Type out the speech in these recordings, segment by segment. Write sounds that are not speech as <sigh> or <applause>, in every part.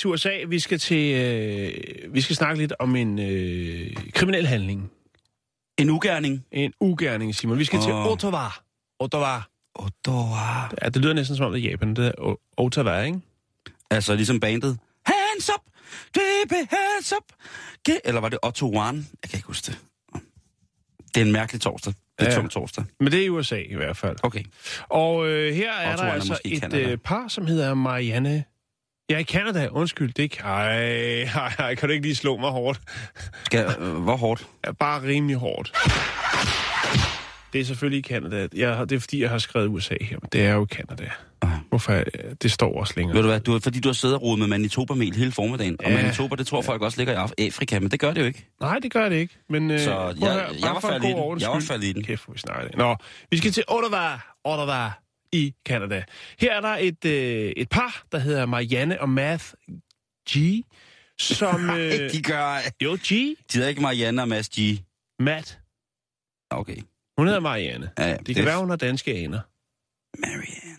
Til USA. Vi skal til, øh, vi skal snakke lidt om en øh, kriminel handling. En ugerning. En ugerning, Simon. Vi skal oh. til. Ottawa. Ottawa. Ottawa. Ja, det lyder næsten som om det er Japan. Det er O- Ottawa, ikke? Altså ligesom bandet. Hands up! It hands up! Ge- Eller var det Otto One? Jeg kan ikke huske det. Det er en mærkelig torsdag. Det er Ja. tung torsdag. Men det er i USA i hvert fald. Okay. Og øh, her er Otto der er altså i et Canada. øh, par, som hedder Marianne... Ja, i Canada. Undskyld, det ikke... Ej, ej, ej, kan du ikke lige slå mig hårdt? Skal, øh, hvor hårdt? Ja, bare rimelig hårdt. Det er selvfølgelig i Canada. Jeg, det er fordi, jeg har skrevet USA her, men det er jo Canada. Hvorfor? øh, Det står også længere. Ved du hvad, du, fordi du har siddet og rodet med Manitoba-mel hele formiddagen. Og Ja. Manitoba, det tror folk også ligger i Af- Afrika, men det gør det jo ikke. Nej, det gør det ikke. Men, øh, Så jeg- jeg bare var faldet i den. Jeg var faldet i den. Kæft, hvor vi snakker det. Nå, vi skal til Ottawa. Ottawa i Canada. Her er der et, øh, et par, der hedder Marianne og Math G, som... <laughs> Øh, De gør... jo, G. De hedder ikke Marianne og Mads G. Matt. Okay. Hun hedder Marianne. Ja, ja, Det kan være, hun har danske aner. Marianne.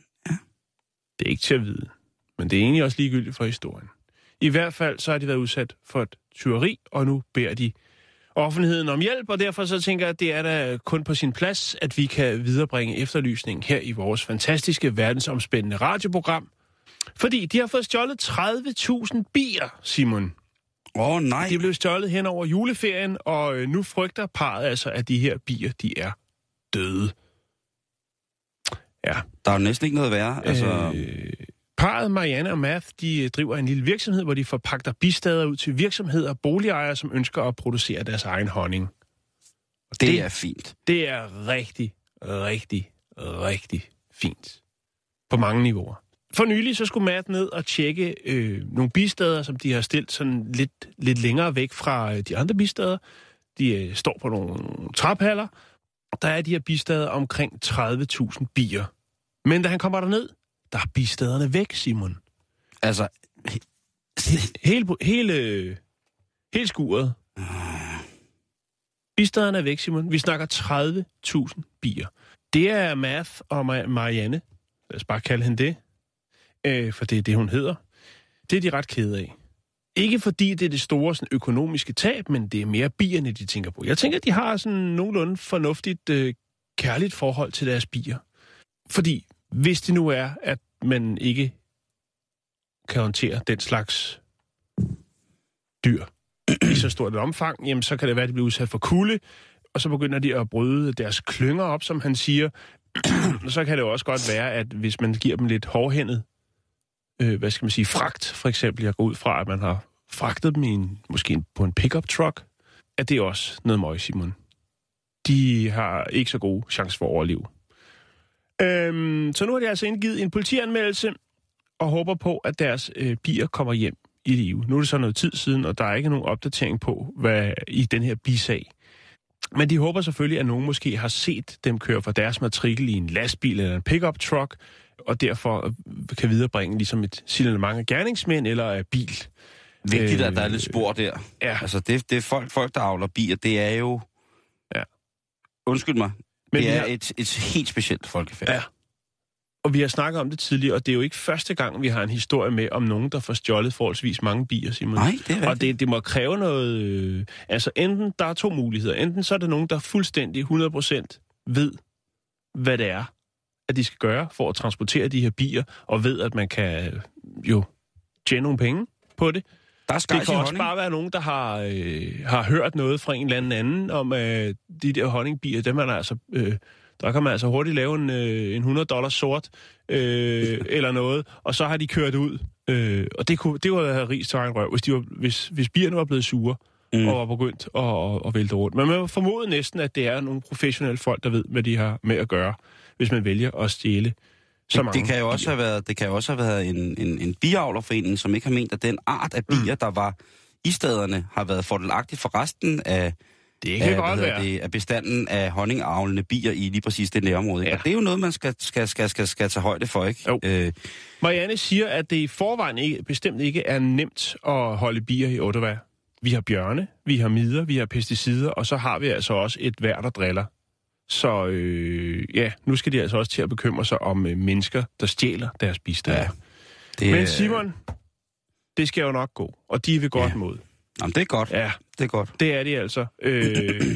Det er ikke til at vide. Men det er egentlig også ligegyldigt for historien. I hvert fald så har de været udsat for et tyveri, og nu beder de offentligheden om hjælp, og derfor så tænker jeg, at det er da kun på sin plads, at vi kan viderebringe efterlysning her i vores fantastiske, verdensomspændende radioprogram. Fordi de har fået stjålet 30.000 bier, Simon. Åh, oh, nej. De blev stjålet hen over juleferien, og øh, nu frygter parret altså, at de her bier, de er døde. Ja, Der er jo næsten ikke noget værre. Altså, Øh, parret Marianne og Math, de øh, driver en lille virksomhed, hvor de forpagter bistader ud til virksomheder og boligejere, som ønsker at producere deres egen honning. det, det er fint. Det er rigtig, rigtig, rigtig fint. På mange niveauer. For nylig så skulle Matt ned og tjekke øh, nogle bistader, som de har stillet sådan lidt, lidt længere væk fra øh, de andre bistader. De øh, står på nogle traphaller. Der er de her bistader omkring 30.000 bier. Men da han kommer derned, der er bistaderne væk, Simon. Altså, Hele, hele, hele skuret. Bistaderne er væk, Simon. Vi snakker 30.000 bier. Det er Math og Ma- Marianne. Lad os bare kalde hende det. Øh, for det er det, hun hedder. Det er de ret kede af. Ikke fordi det er det store sådan, økonomiske tab, men det er mere bierne, de tænker på. Jeg tænker, at de har sådan nogenlunde fornuftigt, øh, kærligt forhold til deres bier. Fordi hvis det nu er, at man ikke kan håndtere den slags dyr i så stort et omfang, jamen så kan det være, at de bliver udsat for kulde, og så begynder de at bryde deres klynger op, som han siger. <clears throat> så kan det jo også godt være, at hvis man giver dem lidt hårdhændet, øh, hvad skal man sige, fragt, for eksempel, jeg går ud fra, at man har fragtet dem i en, måske på en pickup truck, at det er også noget møg, Simon. De har ikke så gode chancer for at overleve. Øhm, så nu har de altså indgivet en politianmeldelse, og håber på, at deres øh, bier kommer hjem i live. Nu er det så noget tid siden, og der er ikke nogen opdatering på, hvad i den her bisag. Men de håber selvfølgelig, at nogen måske har set dem køre fra deres matrikel i en lastbil eller en pickup truck, og derfor øh, kan viderebringe ligesom et signalement af gerningsmænd eller af bil. vigtigt, Øh, at der er lidt spor der. Ja, Altså, det, det er folk, folk, der avler bier, det er jo... Ja. Undskyld mig. Men det er har- et, et helt specielt folkefærd. Ja. Og vi har snakket om det tidligere, og det er jo ikke første gang, vi har en historie med om nogen, der får stjålet forholdsvis mange bier, Simon. Nej, det er Og det, det må kræve noget... Øh, altså enten, der er to muligheder. Enten så er der nogen, der fuldstændig 100% ved, hvad det er, at de skal gøre for at transportere de her bier, og ved, at man kan øh, jo tjene nogle penge på det. Der er Det i kan også honning. bare være nogen, der har, øh, har hørt noget fra en eller anden anden om, øh, de der honningbier, dem er der altså... Øh, Der kan man altså hurtigt lave en, øh, en 100 dollars sort, øh, eller noget, og så har de kørt ud. Øh, og det, kunne, det var have ris til egen røv, hvis, de var, hvis, hvis bierne var blevet sure mm. og var begyndt at, at, at vælte rundt. Men man formoder næsten, at det er nogle professionelle folk, der ved, hvad de har med at gøre, hvis man vælger at stjæle så Det, mange det, kan jo også bier. have været, det kan jo også have været en, en, en biavlerforening, som ikke har ment, at den art af bier, mm. der var i stederne, har været fordelagtig for resten af, Det kan af, godt være. det, af bestanden af honningavlende bier i lige præcis det nærområde. Ja. Og det er jo noget, man skal, skal, skal, skal, skal tage højde for, ikke? Jo. Øh, Marianne siger, at det i forvejen ikke, bestemt ikke er nemt at holde bier i Ottawa. Vi har bjørne, vi har midder, vi har pesticider, og så har vi altså også et vejr, der driller. Så øh, ja, nu skal de altså også til at bekymre sig om øh, mennesker, der stjæler deres bistander. Ja, det, Men Simon, det skal jo nok gå, og de vil godt Ja. mod. Jamen, det er godt. Ja, Det er godt. det er de altså. Øh,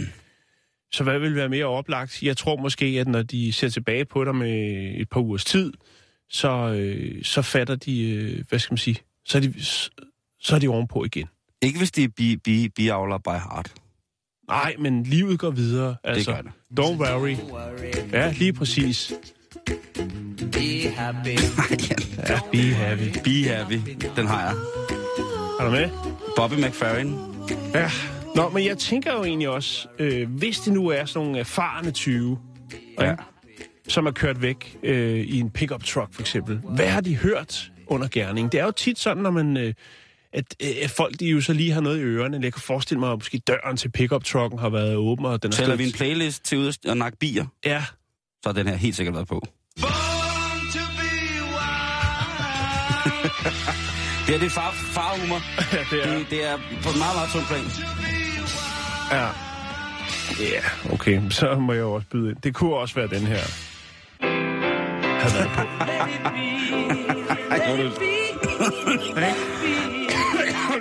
så hvad vil være mere oplagt? Jeg tror måske, at når de ser tilbage på dig med et par ugers tid, så, øh, så fatter de, øh, hvad skal man sige, så er de, så er de ovenpå igen. Ikke hvis de er bi, bi, biavler by heart. Nej, men livet går videre. Altså, gør det. Don't worry. Ja, lige præcis. Be happy. Ja, be happy. Be happy. Den har jeg. Er du med? Bobby McFerrin. Ja. Nå, men jeg tænker jo egentlig også, øh, hvis det nu er sådan nogle erfarne 20, Ja. ja. som er kørt væk øh, i en pickup truck for eksempel, hvad har de hørt under gerning? Det er jo tit sådan, når man... Øh, at, øh, at folk de jo så lige har noget i ørerne. Jeg kan forestille mig, at måske døren til pickup trucken har været åben, og den er Tæller vi en playlist til ud og nakke bier, Ja, så har den her helt sikkert været på. <laughs> det er det far, farhumor. <laughs> ja, det er... Det, det er på en meget, meget tung plan. Ja. Ja, okay. Så må jeg jo også byde ind. Det kunne også være den her. Har været på. Ej, hvor er det-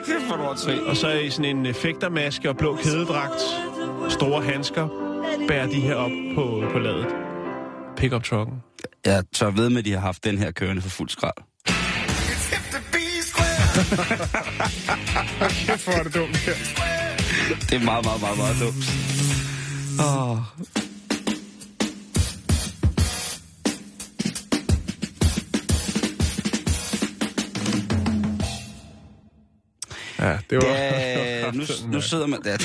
Kæft, hvor er du åndssvagt. Og så i sådan en effektermaske og blå kædedragt, store handsker, bærer de her op på, på ladet. Pickup trucken. Jeg tør ved med, at de har haft den her kørende for fuld skrald. Kæft, hvor er det dumt her. Det er meget, meget, meget, meget dumt. Oh. Ja, det var... Ja, <laughs> nu, nu sidder man... Ja,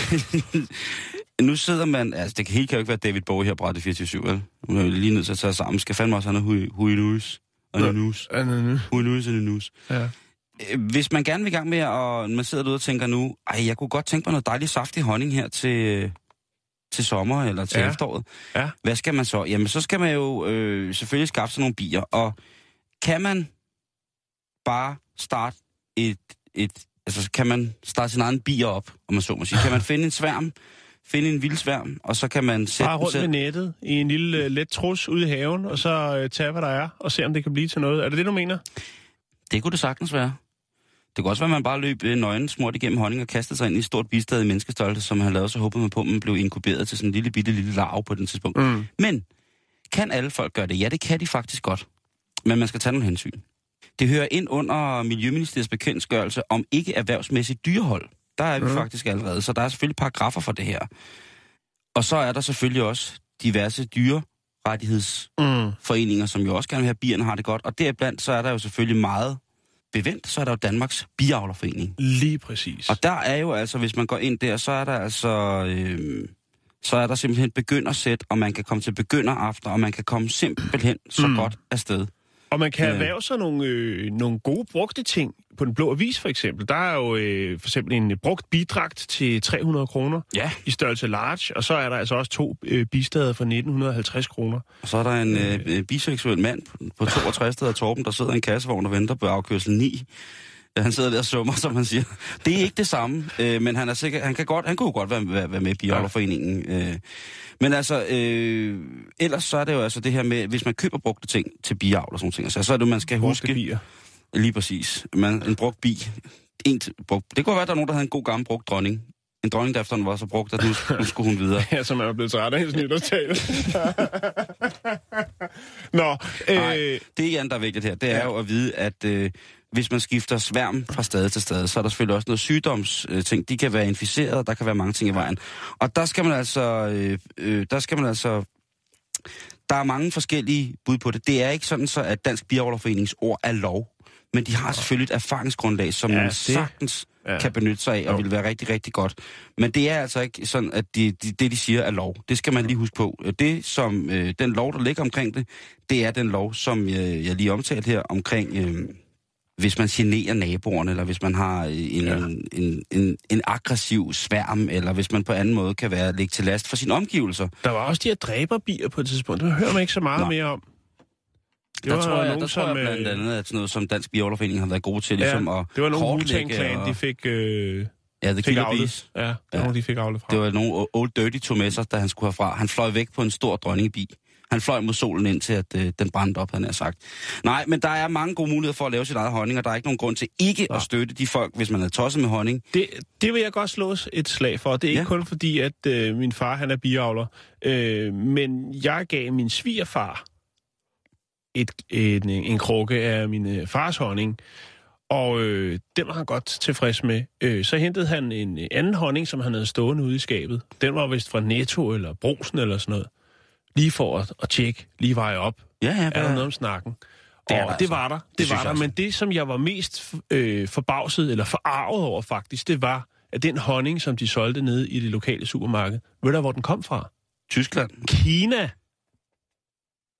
<laughs> nu sidder man... Altså, det helt kan jo ikke være David Bowie her på Radio 24 vel? Nu er lige nødt til at tage sammen. Skal fandme også have noget hui news. Og noget news. Ja. Øh, Hvis man gerne vil i gang med, og man sidder derude og tænker nu, ej, jeg kunne godt tænke mig noget dejlig saftig honning her til, til sommer eller til ja. efteråret. Ja. Hvad skal man så? Jamen, så skal man jo øh, selvfølgelig skaffe sig nogle bier. Og kan man bare starte et, et... Altså, kan man starte sin egen bier op, om man så må sige? Kan man finde en sværm, finde en vild sværm, og så kan man sætte Bare rundt med nettet i en lille uh, let trus ude i haven, og så uh, tage, hvad der er, og se, om det kan blive til noget. Er det det, du mener? Det kunne det sagtens være. Det kunne også være, at man bare løb øh, nøgen smurt igennem honning og kastede sig ind i et stort bistad i menneskestørrelse, som han lavede, så håbede man på, at man blev inkuberet til sådan en lille bitte lille larve på den tidspunkt. Mm. Men kan alle folk gøre det? Ja, det kan de faktisk godt. Men man skal tage nogle hensyn. Det hører ind under Miljøministeriets bekendtgørelse om ikke erhvervsmæssigt dyrehold. Der er vi mm. faktisk allerede, så der er selvfølgelig paragrafer for det her. Og så er der selvfølgelig også diverse dyrerettighedsforeninger, Mm. som jo også gerne vil have, at bierne har det godt. Og deriblandt så er der jo selvfølgelig meget bevendt, så er der jo Danmarks Biavlerforening. Lige præcis. Og der er jo altså, hvis man går ind der, så er der altså... Øh, så er der simpelthen begyndersæt, og man kan komme til begynderaften, og man kan komme simpelthen så mm. godt afsted. Og man kan Øh. erhverve sig nogle, øh, nogle gode brugte ting på den blå avis, for eksempel. Der er jo øh, for eksempel en brugt bidragt til 300 kroner Ja. i størrelse large, og så er der altså også to øh, bistader for 1950 kroner. Og så er der en øh, øh, biseksuel mand på 62, der hedder Torben, der sidder i en kassevogn og venter på afkørsel 9. Ja, Han sidder der og summer, som han siger. Det er ikke det samme, øh, men han er sikker, han kan godt, han kunne godt være, være, være med i Biolderforeningen. Øh. Men altså, øh, ellers så er det jo altså det her med, hvis man køber brugte ting til biavl og sådan ting, altså, så er det, man skal Brugte huske... bier. Lige præcis. Man, en brugt bi. En brugt. Det kunne være, at der er nogen, der havde en god gammel brugt dronning. En dronning, der efterhånden var så brugt, at nu, nu skulle hun videre. <laughs> Ja, som er blevet træt af hendes nytårstale. <laughs> Nå, øh, Nej, det igen, der er vigtigt her, det er Ja. jo at vide, at øh, hvis man skifter sværm fra stad til stad, så er der selvfølgelig også noget sygdomsting. De kan være inficeret, og der kan være mange ting i vejen. Og der skal man altså, øh, øh, der skal man altså Der er mange forskellige bud på det. Det er ikke sådan, så at Dansk Bierholderforenings ord er lov. Men de har selvfølgelig et erfaringsgrundlag, som Ja, man det- sagtens ja. ja. kan benytte sig af, og Jo. vil være rigtig, rigtig godt. Men det er altså ikke sådan, at de, de, det, de siger, er lov. Det skal man lige huske på. Det, som øh, den lov, der ligger omkring det, det er den lov, som jeg, jeg lige omtalte her, omkring, øh, hvis man generer naboerne, eller hvis man har øh, en, Ja. en, en, en, en aggressiv sværm, eller hvis man på anden måde kan være lægge til last for sine omgivelser. Der var også de her dræberbier på et tidspunkt. Det hører man ikke så meget Nå. mere om. Det der var tror jeg, nogen, der tror som, jeg blandt øh, andet, at sådan noget som Dansk Biologforening har været gode til, Ja, ligesom at det var nogle og- de fik, øh, Ja, The fik Killer. Bees. Ja, det var Ja. nogle, de fik aflet fra. Det var nogle Old Dirty sig, da han skulle herfra. Han fløj væk på en stor dronningebi. Han fløj mod solen ind til, at øh, den brændte op, han har sagt. Nej, men der er mange gode muligheder for at lave sit eget honning, og der er ikke nogen grund til ikke Nå. at støtte de folk, hvis man er tosset med honning. Det, det vil jeg godt slå et slag for. Det er ikke Ja. kun fordi, at øh, min far han er biavler, øh, men jeg gav min svigerfar et, en, en krukke af min øh, fars honning, og øh, den var han godt tilfreds med. Øh, så hentede han en anden honning, som han havde stående ude i skabet. Den var vist fra Netto eller Brosen eller sådan noget. Lige for at, at tjekke, lige veje op. Ja, ja, Er der noget om snakken? Det og der det altså. var der. Det, Det var der. Men det, som jeg var mest øh, forbavset eller forarvet over faktisk, det var, at den honning, som de solgte nede i det lokale supermarked, ved du, hvor den kom fra? Tyskland. Kina.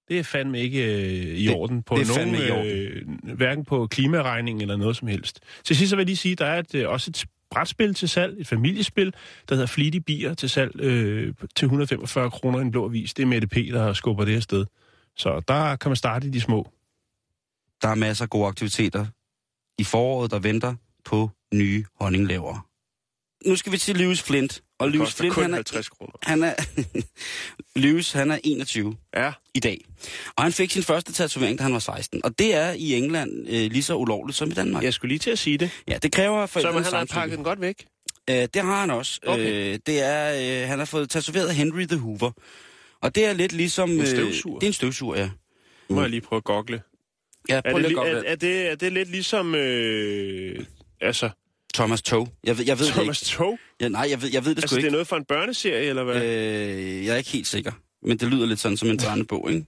Det er fandme ikke øh, i Det- orden på det nogen. Øh, hverken på klimaregning eller noget som helst. Til sidst så vil jeg lige sige, der er et, øh, også et brætspil til salg, et familiespil, der hedder Flittige Bier til salg øh, til 145 kroner i en blå avis. Det er Mette P., der skubber det her sted. Så der kan man starte i de små. Der er masser af gode aktiviteter i foråret, der venter på nye honninglavere. Nu skal vi til Lewis Flint. Og Lewis Flint, han er, kroner. han er, <laughs> Lewis, han er 21 Ja, i dag. Og han fik sin første tatovering, da han var 16. Og det er i England øh, lige så ulovligt som i Danmark. jeg skulle lige til at sige det. Ja, det kræver Så forældrenes man, han har pakket den godt væk. Øh, det har han også. Okay. Øh, det er, øh, han har fået tatoveret Henry the Hoover. Og det er lidt ligesom... En øh, støvsuger? det er en støvsuger, ja. Nu må jeg lige prøve at gogle. Ja, Er prøv det, lige at gå er, er, det, er det lidt ligesom... Øh, altså, Thomas Toe. Jeg ved, jeg ved Thomas det Tog? ikke. Ja, nej, jeg ved, jeg ved det Altså, sgu det er ikke. noget fra en børneserie, eller hvad? Øh, jeg er ikke helt sikker. Men det lyder lidt sådan som en børnebog, ikke?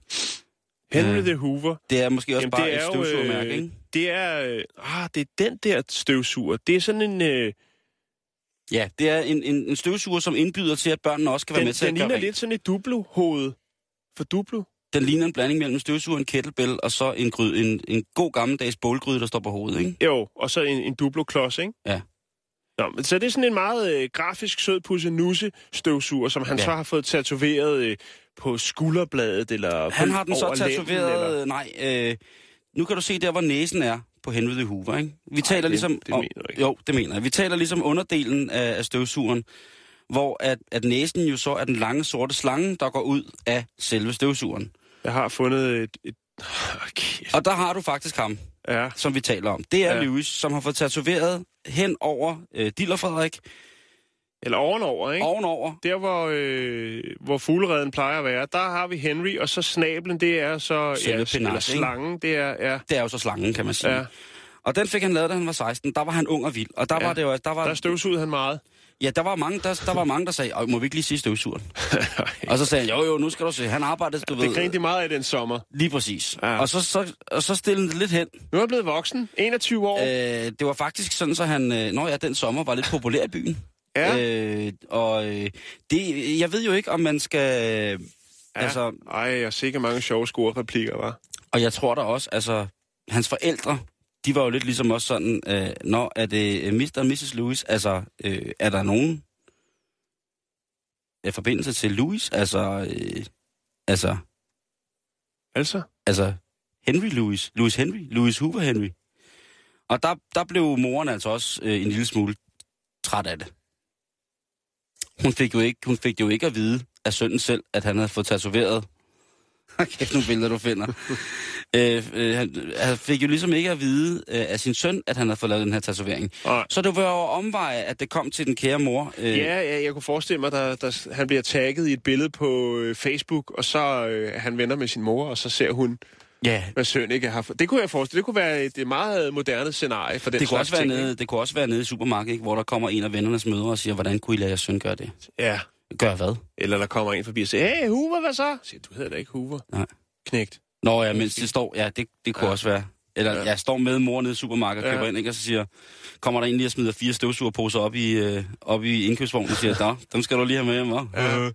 Henry øh, the Hoover. Det er måske også Jamen, bare et er støvsugermærke, øh, ikke? Det er... Øh, ah, det er den der støvsuger. Det er sådan en... Øh, Ja, det er en, en, en støvsuger, som indbyder til, at børnene også kan være den, med til den at gøre ligner lidt sådan et duplo-hoved. For duplo? Den ligner en blanding mellem en støvsuger, en kettlebell og så en, gryde, en, en god gammeldags bålgryde, der står på hovedet, ikke? Jo, og så en, en duplo-klods, ikke? Ja. Nå, men så det er sådan en meget øh, grafisk sød pussenusse støvsuger, som han Ja. så har fået tatoveret øh, på skulderbladet, eller Han på, har den så tatoveret... eller... Nej, øh, nu kan du se der, hvor næsen er på Henry Hoover, ikke? Vi taler det- ligesom... det om, mener du ikke. Jo, det mener jeg. Vi taler ligesom underdelen af, af støvsugeren, hvor at, at næsen jo så er den lange sorte slange, der går ud af selve støvsugeren. Jeg har fundet et... et... Okay. Og der har du faktisk ham, Ja, som vi taler om. Det er Ja. Lewis, som har fået tatoveret hen over øh, Diller Frederik, eller ovenover, ikke? ovenover. Der, hvor, øh, hvor fuglereden plejer at være, der har vi Henry, og så snablen, det er så... Selve ja, penas, slangen, det er... Ja, Det er jo så slangen, kan man sige. ja. Og den fik han lavet, da han var 16. Der var han ung og vild. Og der Ja. var det jo... Der var, Der støvsugede han meget. Ja, der var mange, der, der, var mange, der sagde, "Øj, må vi ikke lige sige støvsugeren? <laughs> og så sagde han, jo jo, nu skal du se, han arbejdede, du Det ved, grinte de meget af den sommer. lige præcis. Ja. Og, så, så, og så stillede det lidt hen. Nu er han blevet voksen, 21 år. Øh, det var faktisk sådan, så han, øh, når ja, den sommer var lidt populær i byen. ja. Øh, og øh, det, jeg ved jo ikke, om man skal... Øh, ja. altså, Ej, jeg har sikkert mange sjove score-replikker, var. og jeg tror da også, altså, hans forældre, de var jo lidt ligesom også sådan, øh, når er det øh, Mr. og Mrs. Lewis, altså, øh, er der nogen øh, forbindelse til Louis? Altså, øh, altså, Altså? altså Henry Louis, Louis Henry, Louis Hoover Henry. Og der, der blev moren altså også øh, en lille smule træt af det. Hun fik jo ikke, hun fik jo ikke at vide af sønnen selv, at han havde fået tatoveret. <laughs> Kæft, nogle billeder, du finder. <laughs> øh, øh, han, han fik jo ligesom ikke at vide øh, af sin søn, at han havde fået lavet den her tatovering. Nej. Så det var jo omveje, at det kom til den kære mor. Øh, Ja, ja, jeg kunne forestille mig, at han bliver tagget i et billede på øh, Facebook, og så øh, han venner med sin mor, og så ser hun, ja hvad søn ikke har fået. Det kunne jeg forestille Det kunne være et, et meget moderne scenarie for den det, kunne også være ting. nede, det kunne også være nede i supermarkedet, ikke, hvor der kommer en af vennernes mødre og siger, hvordan kunne I lade jeres søn gøre det? Ja. Gør hvad? Eller der kommer en forbi og siger, hey, Hoover, hvad så? Jeg siger, du hedder da ikke Hoover. Nej. Knægt. Nå ja, mens det står, ja, det, det kunne ja. Ja. også være. Eller Ja. ja. jeg står med mor nede i supermarkedet og Ja. køber ind, ikke, og så siger, kommer der en lige og smider fire støvsugerposer op i, øh, op i indkøbsvognen og siger, nå, dem skal du lige have med hjem, hva'? Ja.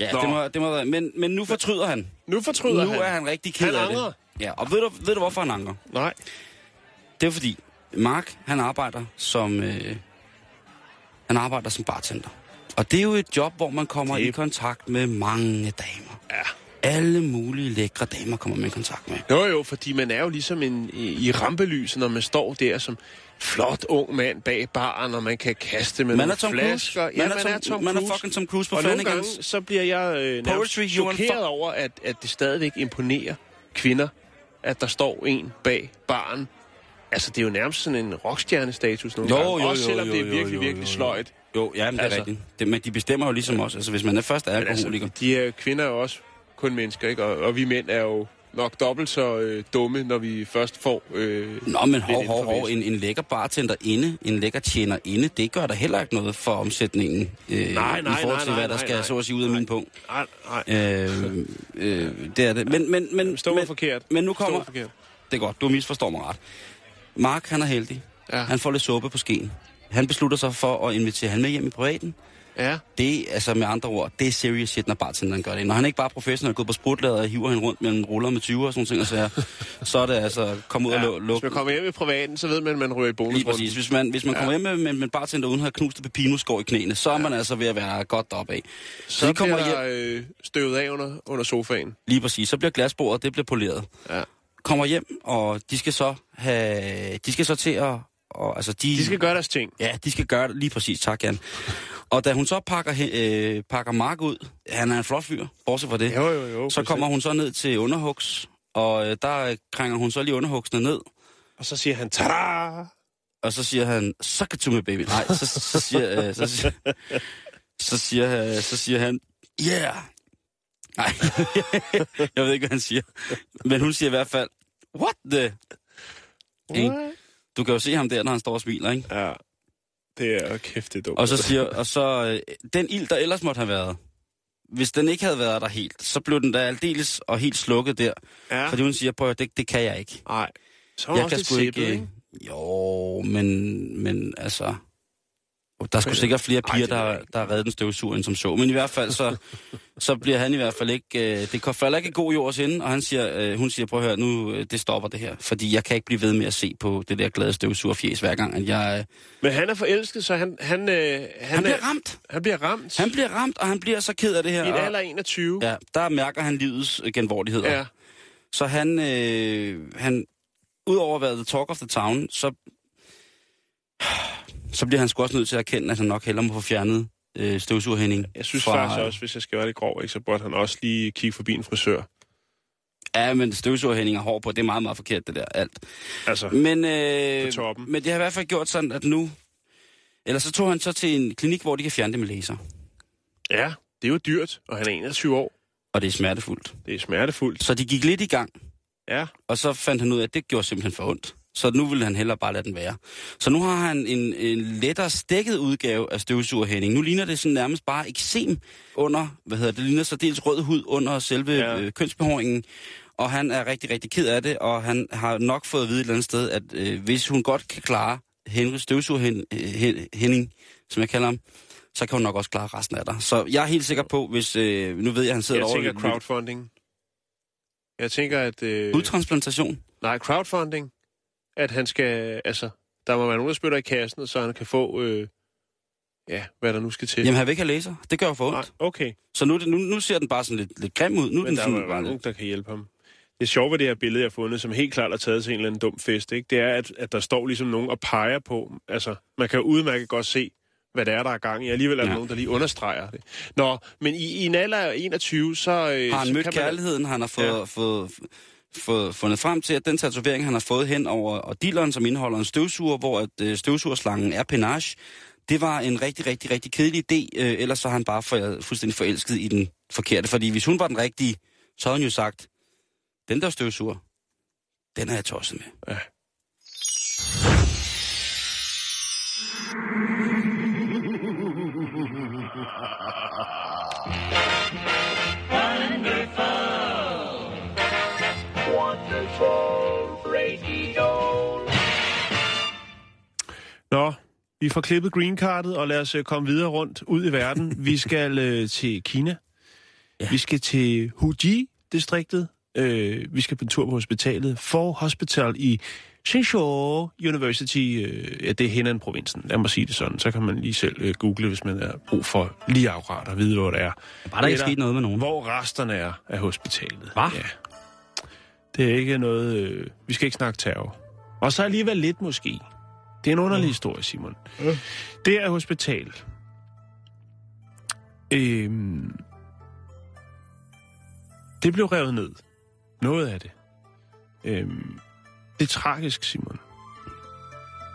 Ja, Nå. det må, det må være. Men, men nu fortryder han. Nu fortryder nu han. er han rigtig ked Han af angrer. det. Ja, og ved du, ved du, hvorfor han angrer? Nej. Det er fordi, Mark, han arbejder som, øh, han arbejder som bartender. Og det er jo et job, hvor man kommer Det- i kontakt med mange damer. Ja. Alle mulige lækre damer kommer man i kontakt med. Jo, jo, fordi man er jo ligesom en, i, i rampelyset, når man står der som flot ung mand bag baren, og man kan kaste med Man nogle er Tom flasker. Cruise. Ja, Man er Tom- man er fucking Tom Cruise på Og nogle gange, så bliver jeg øh, Poetry, chokeret over, at, at det stadigvæk imponerer kvinder, at der står en bag baren. Altså, det er jo nærmest sådan en rockstjernestatus nogle Jo, gange. jo, Også jo, selvom jo, det er virkelig, jo, virkelig jo, jo. sløjt. Jo, ja, men det er Altså. rigtigt. Det, men de bestemmer jo ligesom os. Altså, hvis man er først Men alkoholiker. altså, de her kvinder er jo også kun mennesker, ikke? Og, og vi mænd er jo nok dobbelt så øh, dumme, når vi først får... Øh, Nå, men hov, hov, hov. En, en lækker bartender inde, en lækker tjener inde, det gør der heller ikke noget for omsætningen. Øh, Nej, I nej, forhold nej, til, hvad nej, der nej, skal nej. så at sige ud af min punkt. nej, nej. Øh, øh, det er det. Men, men, men, Stå men, forkert. men nu Stå kommer... forkert. Det er godt, du misforstår mig ret. Mark, han er heldig. Ja. Han får lidt suppe på skeen. Han beslutter sig for at invitere han med hjem i privaten. Ja. Det, altså med andre ord, det er serious shit, når bartenderen gør det. Når han ikke bare er professionel, gået på sprutlader og hiver hende rundt mellem ruller med 20 og sådan ting, og så, <laughs> så er det altså, kom ud ja. og lu- Hvis man kommer hjem i privaten, så ved man, at man ryger i Lige bonusrunden. præcis. Hvis man, hvis man Ja. kommer hjem med, med, med en bartender uden at have knust pepinoskår i knæene, så er man altså ved at være godt deroppe af. Så, Så de kommer bliver hjem, der øh, støvet af under, under sofaen. lige præcis, så bliver glasbordet, det bliver poleret. Ja. Kommer hjem, og de skal så have, de skal så til at, og, altså de, De skal gøre deres ting. Ja, de skal gøre det lige præcis, tak Jan. Og da hun så pakker, øh, pakker Mark ud, han er en flot fyr, bortset fra det, Jo, jo, jo. så kommer hun så ned til underhugs, og øh, der øh, krænger hun så lige underhugsene ned, Og så siger han, tada! og så siger han, suck it to me, baby. Nej, så, så, siger, øh, så, siger, så, siger, øh, så siger han, yeah. Nej, <laughs> jeg ved ikke, hvad han siger. Men hun siger i hvert fald, what the? What? Du kan jo se ham der, når han står og smiler, ikke? Ja. Det er jo kæft, det er dumt. Og så siger, og så, øh, den ild, der ellers måtte have været, hvis den ikke havde været der helt, så blev den da aldeles og helt slukket der. ja. Fordi hun siger, prøv at det, det kan jeg ikke. Nej. Så er Jeg også kan sgu ikke... sæbet, øh, ikke? Jo, men, men altså... Der er Men- sikkert flere piger, der, der har reddet den støvsuger, end som så. Men i hvert fald, så, så bliver han i hvert fald ikke... Øh, det falder ikke god jord hende, og han siger, øh, hun siger, prøv at høre, nu øh, det stopper det her. Fordi jeg kan ikke blive ved med at se på det der glade støvsugerfjes hver gang, at jeg... Øh, Men han er forelsket, så han... Han, øh, han, han bliver er, ramt. han bliver ramt. Han bliver ramt, og han bliver så ked af det her. I en alder af 21. Ja, der mærker han livets øh, genvordigheder. ja. Så han, øh, han udover at være the talk of the town, så, så bliver han sgu også nødt til at erkende, at han nok hellere må få fjernet øh, støvsugerhænding. Jeg synes faktisk også, hvis jeg skal være lidt grov, ikke, så burde han også lige kigge forbi en frisør. Ja, men støvsugerhænding er hård på, det er meget, meget forkert, det der, alt. Altså, Men, øh, men det har i hvert fald gjort sådan, at nu... Eller så tog han så til en klinik, hvor de kan fjerne det med laser. ja, det er jo dyrt, og han er 21 år. Og det er smertefuldt. Det er smertefuldt. Så de gik lidt i gang, Ja, og så fandt han ud af, at det gjorde simpelthen for ondt. Så nu ville han hellere bare lade den være. Så nu har han en, en lettere stikket udgave af støvsugerhænding. Nu ligner det sådan nærmest bare eksem under, hvad hedder det, det ligner så dels rød hud under selve Ja. øh, kønsbehåringen. Og han er rigtig, rigtig ked af det, og han har nok fået at vide et eller andet sted, at øh, hvis hun godt kan klare Henry støvsugerhænding, som jeg kalder ham, så kan hun nok også klare resten af dig. Så jeg er helt sikker på, hvis, øh, nu ved jeg, at han sidder jeg over tænker crowdfunding. Jeg tænker, at... Øh, Udtransplantation. nej, crowdfunding. At han skal... Altså, der må være nogen, der spytter i kassen, så han kan få... Øh, ja, hvad der nu skal til. Jamen, han vil ikke have laser. Det gør for ondt. Nej, okay. Så nu, nu, nu ser den bare sådan lidt, lidt grim ud. Nu Men den der sådan er bare nogen, der kan hjælpe ham. Det sjove ved det her billede, jeg har fundet, som helt klart er taget til en eller anden dum fest, ikke? det er, at, at der står ligesom nogen og peger på. Altså, man kan jo udmærket godt se, hvad det er, der er gang i. Alligevel er der Ja. nogen, der lige understreger det. Nå, men i, i en alder af 21, så... Øh, Har han så mødt man- kærligheden? Han har fået, ja. fået, fået, fundet frem til, at den tatovering, han har fået hen over og dealeren, som indeholder en støvsuger, hvor at, øh, støvsugerslangen er penage, det var en rigtig, rigtig, rigtig kedelig idé. Øh, ellers så har han bare for, fuldstændig forelsket i den forkerte. Fordi hvis hun var den rigtige, så havde hun jo sagt, den der støvsuger, den er jeg tosset med. Ja. Nå, vi får klippet greencardet, og lad os øh, komme videre rundt ud i verden. Vi <laughs> skal øh, til Kina. Ja. Vi skal til Huji-distriktet. Øh, vi skal på en tur på hospitalet. For Hospital i Shenzhou University. Øh, ja, det er hen provinsen. Lad mig sige det sådan. Så kan man lige selv øh, google, hvis man har brug for lige akkurat at vide, hvor det er. Bare der ikke sket noget med nogen. Hvor resterne er af hospitalet. Hva? Ja. Det er ikke noget... Øh, vi skal ikke snakke terror. Og så alligevel lidt måske. Det er en underlig historie, Simon. Det er hospital. Øhm, det blev revet ned. Noget af det. Øhm, det er tragisk, Simon.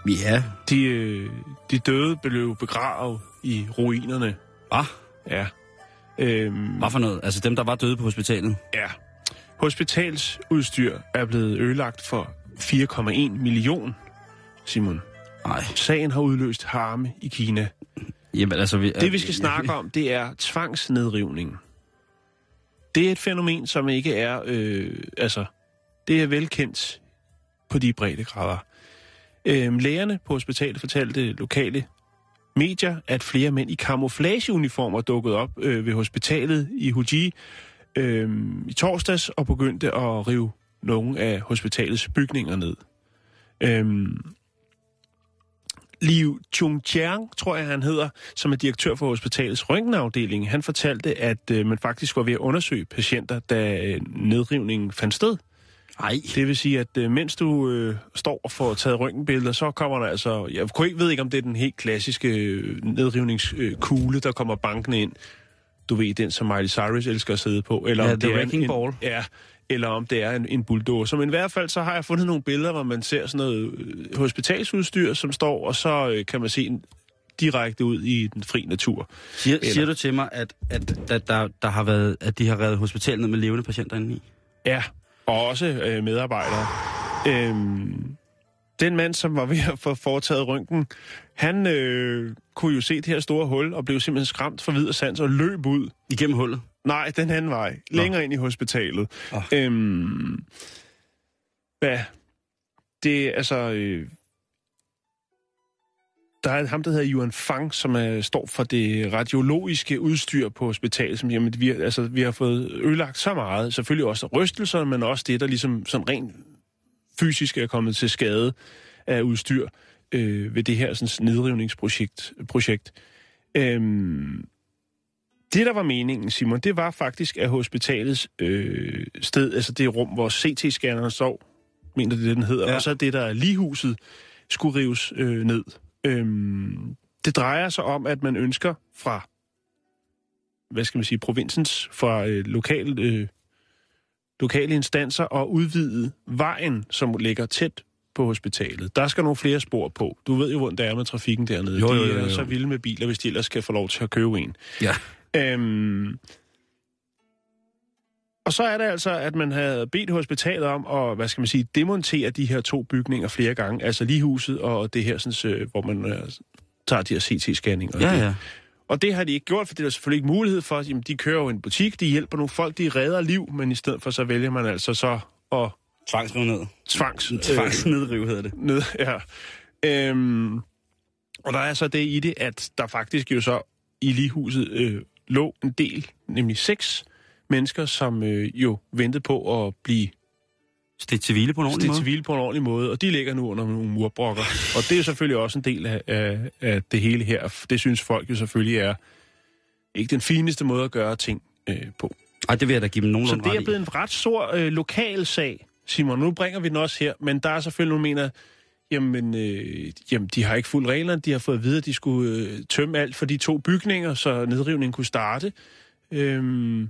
Ja. De, øh, de døde blev begravet i ruinerne. Hvad? Ja. Øhm, Hvad for noget? Altså dem, der var døde på hospitalet? Ja. Hospitalsudstyr er blevet ødelagt for 4,1 million, Simon. Nej. Sagen har udløst harme i Kina. Jamen altså... Vi, Det vi skal snakke om, det er tvangsnedrivning. Det er et fænomen, som ikke er... Øh, altså, det er velkendt på de brede grader. Øhm, lægerne på hospitalet fortalte lokale medier, at flere mænd i camouflageuniformer dukkede op øh, ved hospitalet i Huji øh, i torsdags og begyndte at rive nogle af hospitalets bygninger ned. Øhm, Liu Chungjiang, tror jeg han hedder, som er direktør for hospitalets røntgenafdeling, han fortalte, at øh, man faktisk var ved at undersøge patienter, da øh, nedrivningen fandt sted. Nej. Det vil sige, at øh, mens du øh, står og får taget røntgenbilleder, så kommer der altså... Jeg kunne ikke, ved ikke, om det er den helt klassiske øh, nedrivningskugle, der kommer bankende ind. Du ved, den som Miley Cyrus elsker at sidde på. Eller Ja, om the det er wrecking en, ball. En, ja, eller om det er en, en bulldozer. Men i hvert fald, så har jeg fundet nogle billeder, hvor man ser sådan noget øh, hospitalsudstyr, som står, og så øh, kan man se en direkte ud i den fri natur. Siger, Eller- siger du til mig, at, at, at, der, der har været, at de har reddet hospitalet med levende patienter inde i? Ja, og også øh, medarbejdere. Øhm, den mand, som var ved at få foretaget røntgen, han øh, kunne jo se det her store hul, og blev simpelthen skræmt for vid og sans og løb ud. Igennem hullet? Nej, den anden vej. Længere ind i hospitalet. Åh. Øhm, hvad? Det er altså... Øh, der er ham, der hedder Yuan Fang, som er, står for det radiologiske udstyr på hospitalet, som jamen, vi, altså, vi har fået ødelagt så meget. Selvfølgelig også rystelser, men også det, der ligesom sådan rent fysisk er kommet til skade af udstyr øh, ved det her sådan, nedrivningsprojekt. Projekt. Øhm, det, der var meningen, Simon, det var faktisk, at hospitalets øh, sted, altså det rum, hvor CT-scanneren står, mener det, den hedder, Ja. og så det, der er ligehuset, skulle rives øh, ned. Øhm, det drejer sig om, at man ønsker fra, hvad skal man sige, provinsens, fra øh, lokal, øh, lokale instanser at udvide vejen, som ligger tæt på hospitalet. Der skal nogle flere spor på. Du ved jo, hvordan det er med trafikken dernede. Jo, jo, De jo, er jo. så vilde med biler, hvis de ellers skal få lov til at købe en. Ja. Øhm, og så er det altså, at man havde bedt hospitalet om at, hvad skal man sige, demontere de her to bygninger flere gange. Altså ligehuset og det her, sådan, øh, hvor man øh, tager de her CT-scanninger. Ja, ja. Og det har de ikke gjort, for det er der selvfølgelig ikke mulighed for. Jamen, de kører jo en butik, de hjælper nogle folk, de redder liv, men i stedet for så vælger man altså så at Tvangsrive ned. tvangs... øh, Tvangsnedrive hedder det. ned, <laughs> ja. Øhm, og der er så det i det, at der faktisk jo så i ligehuset øh, lå en del, nemlig seks mennesker, som øh, jo ventede på at blive Stik til hvile på en ordentlig måde. til hvile på en ordentlig måde, og de ligger nu under nogle murbrokker. Og det er selvfølgelig også en del af, af, af det hele her. Det synes folk jo selvfølgelig er ikke den fineste måde at gøre ting øh, på. Ej, det vil jeg da give dem Så nogenlunde det er blevet en ret stor øh, lokal sag, Simon. Nu bringer vi den også her, men der er selvfølgelig nogle, mener, jamen, øh, jamen, de har ikke fuldt reglerne. De har fået at vide, at de skulle øh, tømme alt for de to bygninger, så nedrivningen kunne starte. Øhm,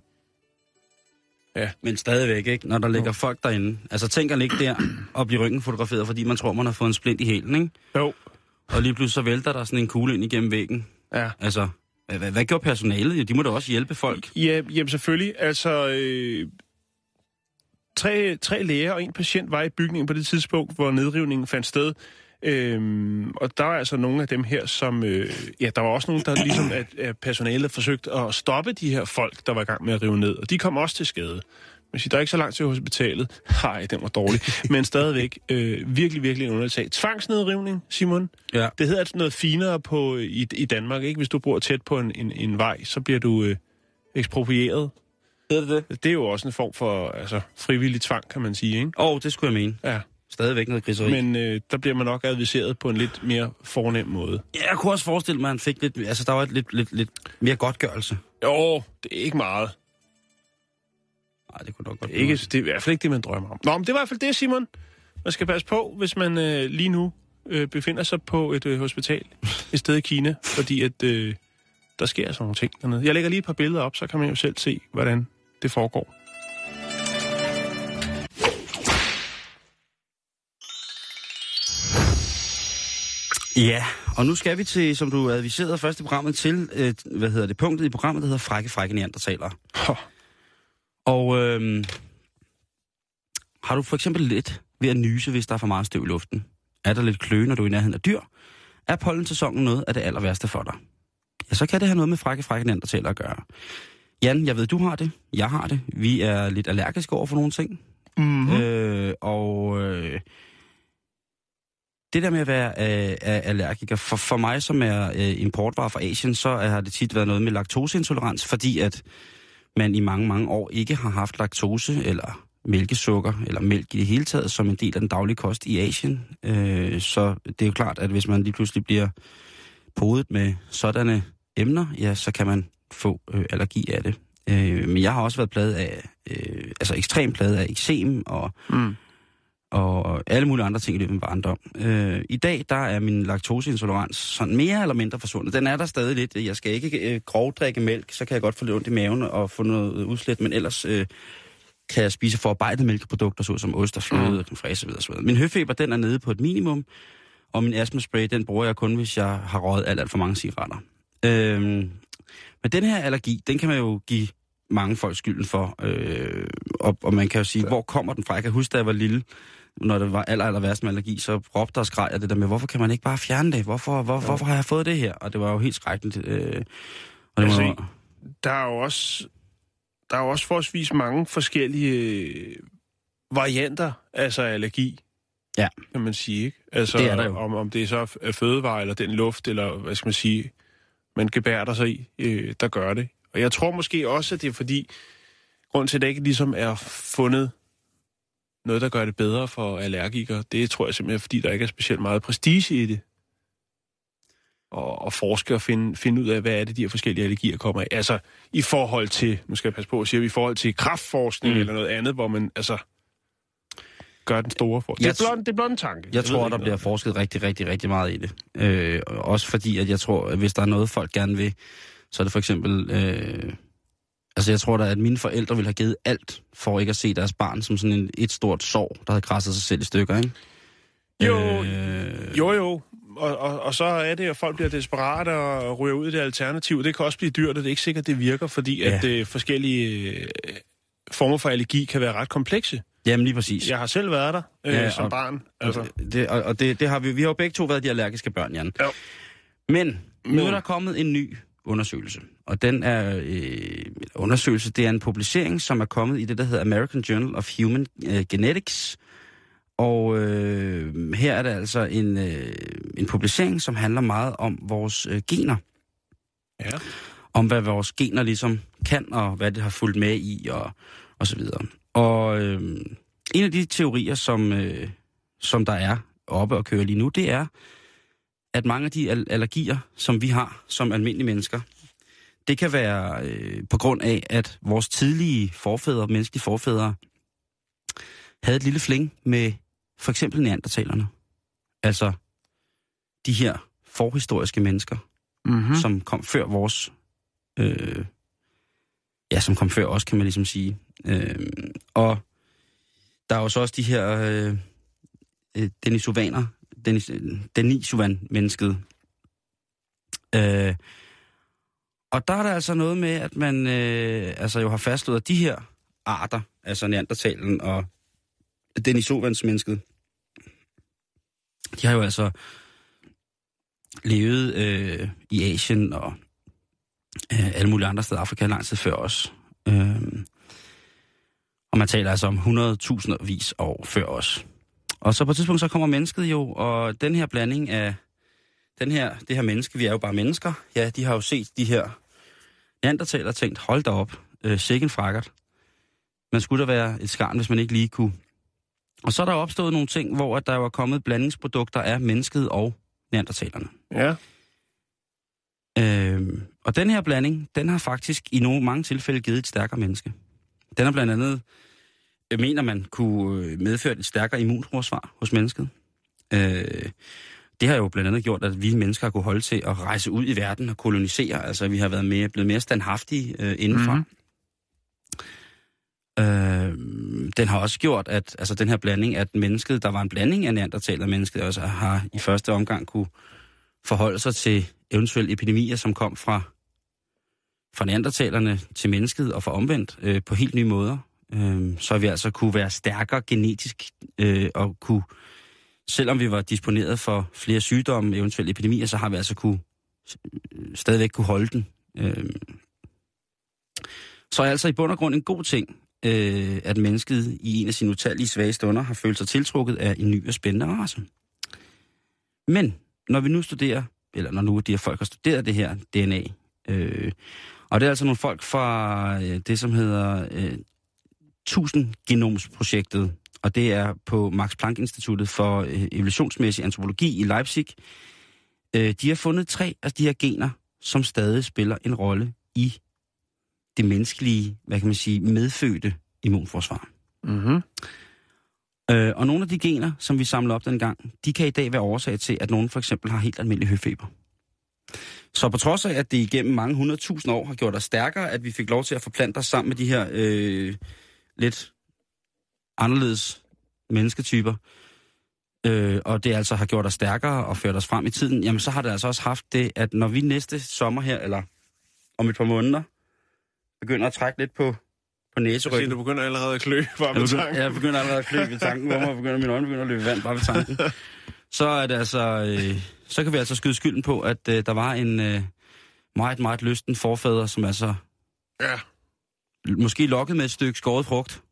Men stadigvæk, ikke? Når der ligger folk derinde. Altså, tænk at ligge der og blive ryggen fotograferet, fordi man tror, man har fået en splint i hælen, ikke? jo, Og lige pludselig så vælter der sådan en kugle ind igennem væggen. ja. Altså, hvad, hvad, hvad gjorde personalet? Ja, de må da også hjælpe folk. Ja, jamen selvfølgelig. Altså, øh, tre, tre læger og en patient var i bygningen på det tidspunkt, hvor nedrivningen fandt sted. Øhm, og der var altså nogle af dem her, som... Øh, ja, der var også nogle, der ligesom at, at personalet forsøgte at stoppe de her folk, der var i gang med at rive ned. Og de kom også til skade. man siger, der er ikke så langt til hospitalet. Nej, den var dårlig. Men stadigvæk øh, virkelig, virkelig en underlig sag. Tvangsnedrivning, Simon. Ja. Det hedder altså noget finere på, i, i Danmark, ikke? Hvis du bor tæt på en, en, en vej, så bliver du øh, eksproprieret. Hedder det det? Det er jo også en form for altså, frivillig tvang, kan man sige, ikke? Åh, oh, det skulle jeg mene. Ja. Stadigvæk noget griseri. Men øh, der bliver man nok adviseret på en lidt mere fornem måde. Ja, jeg kunne også forestille mig, at han fik lidt... Altså, der var et lidt, lidt, lidt mere godtgørelse. Jo, det er ikke meget. Nej, det kunne nok godt Det er, ikke, det er i hvert fald ikke det, man drømmer om. Nå, men det er i hvert fald det, Simon. Man skal passe på, hvis man øh, lige nu øh, befinder sig på et øh, hospital <laughs> et sted i Kina, fordi at øh, der sker sådan nogle ting dernede. Jeg lægger lige et par billeder op, så kan man jo selv se, hvordan det foregår. Ja, og nu skal vi til, som du adviserede først i programmet, til, øh, hvad hedder det, punktet i programmet, der hedder Frække, Frække Neandertalere. Hå. Og øh, har du for eksempel lidt ved at nyse, hvis der er for meget støv i luften? Er der lidt kløe, når du er i nærheden af dyr? Er pollensæsonen noget af det aller værste for dig? Ja, så kan det have noget med Frække, Frække Neandertalere at gøre. Jan, jeg ved, du har det. Jeg har det. Vi er lidt allergiske over for nogle ting. Mm-hmm. Øh, og øh, det der med at være øh, er allergiker, for, for mig som er øh, importvarer fra Asien, så har det tit været noget med laktoseintolerans, fordi at man i mange, mange år ikke har haft laktose eller mælkesukker eller mælk i det hele taget som en del af den daglige kost i Asien. Øh, så det er jo klart, at hvis man lige pludselig bliver podet med sådanne emner, ja, så kan man få øh, allergi af det. Øh, men jeg har også været pladet af, øh, altså ekstremt pladet af eksem og Mm. og alle mulige andre ting i løbet af min barndom. Øh, I dag, der er min laktoseintolerans sådan mere eller mindre forsvundet. Den er der stadig lidt. Jeg skal ikke øh, grovdrikke mælk, så kan jeg godt få lidt ondt i maven og få noget udslæt, men ellers øh, kan jeg spise forarbejdet mælkeprodukter, såsom ost og fløde, mm. creme fraiche osv. Min høfeber, den er nede på et minimum, og min astmaspray, den bruger jeg kun, hvis jeg har røget alt, alt for mange cigaretter. Øh, men den her allergi, den kan man jo give mange folk skylden for. Øh, og, og man kan jo sige, hvor kommer den fra? Jeg kan huske, da jeg var lille, når det var aller, aller værst med allergi, så råbte og skreg jeg det der med, hvorfor kan man ikke bare fjerne det? Hvorfor, hvor, hvorfor har jeg fået det her? Og det var jo helt skrækkeligt. Øh, og det Altså, var, Der er jo også, der er jo også forholdsvis mange forskellige øh, varianter, altså af allergi. Ja. Kan man sige, ikke? Altså, Det er der jo. Om, om det er så er fødevare, eller den luft, eller hvad skal man sige, man gebærder sig i, øh, der gør det. Og jeg tror måske også, at det er fordi, grund til, at det ikke ligesom er fundet noget, der gør det bedre for allergikere, det tror jeg simpelthen, fordi der ikke er specielt meget prestige i det. Og, og forske og finde, finde ud af, hvad er det, de her forskellige allergier kommer af. Altså, i forhold til, nu skal jeg passe på at sige, i forhold til kraftforskning mm. eller noget andet, hvor man altså gør den store for. Det Jeg er blot, det er blot en tanke. jeg ved tror, der noget. bliver forsket rigtig, rigtig, rigtig meget i det. Øh, også fordi, at jeg tror, at hvis der er noget, folk gerne vil, så er det for eksempel... Øh, altså, jeg tror da, at mine forældre ville have givet alt for ikke at se deres barn som sådan en, et stort sår, der havde græsset sig selv i stykker, ikke? Jo, øh, Jo, jo. Og, og, og så er det, at folk bliver desperate og ryger ud i det alternativ. Det kan også blive dyrt, og det er ikke sikkert, det virker, fordi Ja. at øh, forskellige øh, former for allergi kan være ret komplekse. Jamen lige præcis. Jeg har selv været der øh, Ja, som og- barn. Altså. Det, og og det, det har vi, vi har jo begge to været de allergiske børn, Jan. Jo. Men nu er der kommet en ny undersøgelse. Og den er øh, undersøgelse, det er en publicering, som er kommet i det, der hedder American Journal of Human øh, Genetics. Og øh, her er der altså en, øh, en publicering, som handler meget om vores øh, gener. Ja. Om hvad vores gener ligesom kan, og hvad det har fulgt med i, og, og så videre. Og øh, en af de teorier, som, øh, som der er oppe og køre lige nu, det er, at mange af de al- allergier, som vi har som almindelige mennesker, det kan være øh, på grund af, at vores tidlige forfædre, menneskelige forfædre, havde et lille fling med for eksempel neandertalerne. Altså de her forhistoriske mennesker, Mm-hmm. mm. som kom før vores... Øh, ja, som kom før os, kan man ligesom sige. Øh, og der er jo så også de her øh, øh denisovaner, Denis, øh, Denisovan-mennesket. Øh, og der er der altså noget med, at man øh, altså jo har fastslået, at de her arter, altså neandertalen og Denisovans-mennesket, de har jo altså levet øh, i Asien og øh, alle mulige andre steder i Afrika lang tid før os. Øh, og man taler altså om 100.000 vis år før os. Og så på et tidspunkt, så kommer mennesket jo, og den her blanding af den her, det her menneske, vi er jo bare mennesker, ja, de har jo set de her neandertaler tænkt, hold da op, øh, sikken frakkert. Man skulle da være et skarn, hvis man ikke lige kunne. Og så er der opstået nogle ting, hvor at der var kommet blandingsprodukter af mennesket og neandertalerne. Ja. Øh, og den her blanding, den har faktisk i nogle mange tilfælde givet et stærkere menneske. Den har blandt andet, øh, mener man, kunne øh, medføre et stærkere immunforsvar hos mennesket. Øh, det har jo blandt andet gjort, at vi mennesker har kunne holde til at rejse ud i verden og kolonisere. Altså, vi har været mere, blevet mere standhaftige øh, indenfor. Mhm. Øh, den har også gjort, at altså, den her blanding, at mennesket, der var en blanding af neandertaler og mennesket, også har i første omgang kunne forholde sig til eventuelle epidemier, som kom fra, fra neandertalerne til mennesket og fra omvendt øh, på helt nye måder. Øh, så vi altså kunne være stærkere genetisk øh, og kunne, selvom vi var disponeret for flere sygdomme, eventuelle epidemier, så har vi altså kunne øh, stadigvæk kunne holde den. Øh, så er altså i bund og grund en god ting, øh, at mennesket i en af sine utallige svage stunder har følt sig tiltrukket af en ny og spændende race. Men når vi nu studerer, eller når nu de her folk har studeret det her DNA, øh, og det er altså nogle folk fra øh, det, som hedder øh, 1000 genomsprojektet, og det er på Max Planck Instituttet for øh, evolutionsmæssig antropologi i Leipzig. Øh, de har fundet tre af de her gener, som stadig spiller en rolle i det menneskelige, hvad kan man sige, medfødte immunforsvar. Mm-hmm. Øh, og nogle af de gener, som vi samlede op dengang, de kan i dag være årsag til, at nogen for eksempel har helt almindelig høfeber. Så på trods af, at det igennem mange hundredtusind år har gjort os stærkere, at vi fik lov til at forplante os sammen med de her øh, lidt anderledes mennesketyper, øh, og det altså har gjort os stærkere og ført os frem i tiden, jamen så har det altså også haft det, at når vi næste sommer her, eller om et par måneder, begynder at trække lidt på, på Se, næseryggen. du begynder allerede at klø bare Jeg med begynder, tanken. jeg begynder allerede at klø ved tanken, hvor man begynder, mine øjne begynder at løbe vand bare ved tanken. <laughs> Så er det altså, øh, så kan vi altså skyde skylden på, at øh, der var en øh, meget, meget lysten forfader, som altså Ja. måske lokket med et stykke skåret frugt.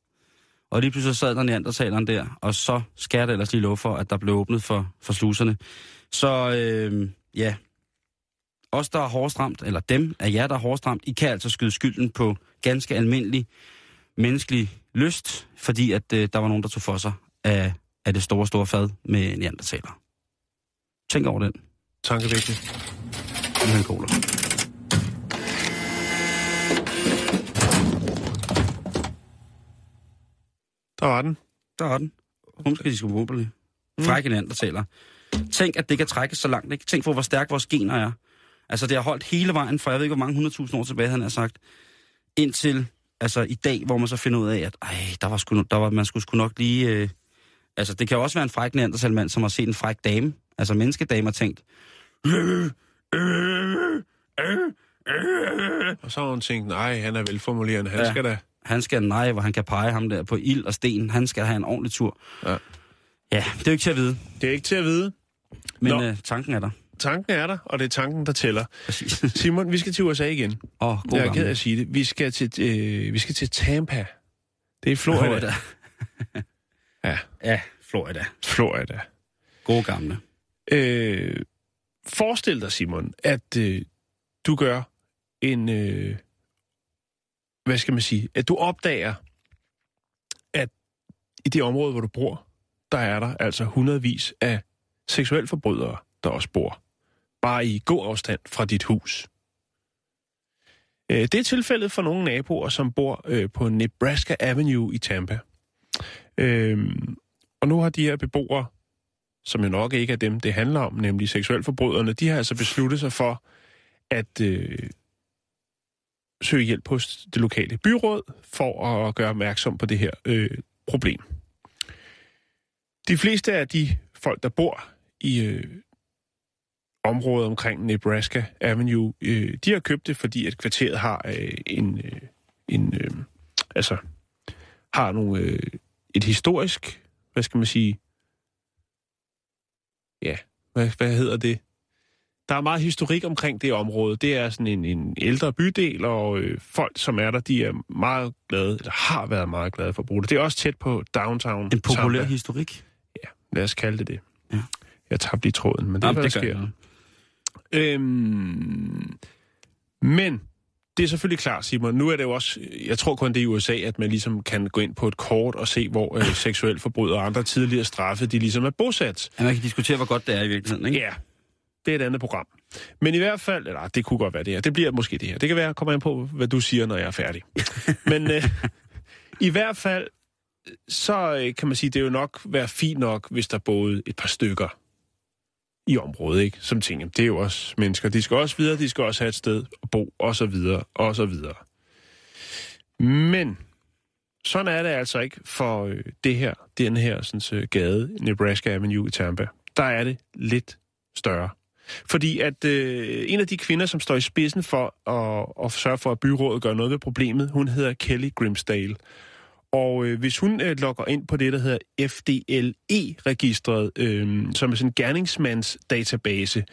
Og lige pludselig sad der neandertaleren der, og så skær det ellers lige lov for, at der blev åbnet for, for sluserne. Så øh, ja, os der er hårdest ramt, eller dem af jer, der er hårdest ramt, I kan altså skyde skylden på ganske almindelig menneskelig lyst, fordi at øh, der var nogen, der tog for sig af, af det store, store fad med neandertaler. Tænk over den. Tankevækkende. Den er en cola. Der var den. Der er den. Hun skal de skulle bruge Frække neandertaler. Tænk, at det kan trækkes så langt. Ikke? Tænk på, hvor stærk vores gener er. Altså, det har holdt hele vejen fra, jeg ved ikke, hvor mange hundredtusind år tilbage, han har sagt, indtil altså, i dag, hvor man så finder ud af, at ej, der var sgu, der var, man skulle sgu nok lige... Øh, altså, det kan jo også være en fræk neandertalmand, som har set en fræk dame, altså menneskedame, og tænkt, Og så har hun tænkt, nej, han er velformulerende. Han Ja. skal da... han skal nej, hvor han kan pege ham der på ild og sten. Han skal have en ordentlig tur. Ja. Ja, det er jo ikke til at vide, Det er ikke til at vide. men Nå. øh, tanken er der. Tanken er der, og det er tanken, der tæller. Præcis. <laughs> Simon, vi skal til USA igen. Åh, oh, god Jeg er ked af at sige det. Vi skal til, øh, vi skal til Tampa. Det er i Florida. Florida. Ja, Ja, Florida. Florida. God gamle. Øh, forestil dig, Simon, at øh, du gør en... Øh, hvad skal man sige? At du opdager, at i det område, hvor du bor, der er der altså hundredvis af seksuelle forbrydere, der også bor. Bare i god afstand fra dit hus. Øh, det er tilfældet for nogle naboer, som bor øh, på Nebraska Avenue i Tampa. Øh, og nu har de her beboere som jo nok ikke er dem, det handler om, nemlig seksuelforbryderne, de har altså besluttet sig for at øh, søge hjælp hos det lokale byråd for at gøre opmærksom på det her øh, problem. De fleste af de folk, der bor i øh, området omkring Nebraska Avenue, øh, de har købt det, fordi at kvarteret har øh, en, øh, en øh, altså har nogle, øh, et historisk, hvad skal man sige, ja, hvad, hvad hedder det? der er meget historik omkring det område. Det er sådan en, en ældre bydel, og øh, folk, som er der, de er meget glade, eller har været meget glade for at bruge det. Det er også tæt på downtown. En populær Tampa. historik. Ja, lad os kalde det det. Ja. Jeg tabte lige tråden, men det er, hvad der gør sker. Øhm, men det er selvfølgelig klart, Simon. Nu er det jo også, jeg tror kun det er i USA, at man ligesom kan gå ind på et kort og se, hvor øh, seksuelle forbrydere og andre tidligere straffe, de ligesom er bosat. Ja, man kan diskutere, hvor godt det er i virkeligheden, ikke? Ja, det er et andet program. Men i hvert fald, eller det kunne godt være det her, det bliver måske det her. Det kan være, kommer ind på, hvad du siger, når jeg er færdig. <laughs> Men øh, i hvert fald, så øh, kan man sige, det er jo nok være fint nok, hvis der boede et par stykker i området, ikke? Som tænker, det er jo også mennesker. De skal også videre, de skal også have et sted at bo, og så videre, og så videre. Men sådan er det altså ikke for øh, det her, den her sådan, øh, gade, Nebraska Avenue i Tampa. Der er det lidt større. Fordi at øh, en af de kvinder, som står i spidsen for at, at sørge for, at byrådet gør noget ved problemet, hun hedder Kelly Grimsdale. Og øh, hvis hun øh, logger ind på det, der hedder FDLE-registret, øh, som er sådan en gerningsmandsdatabase,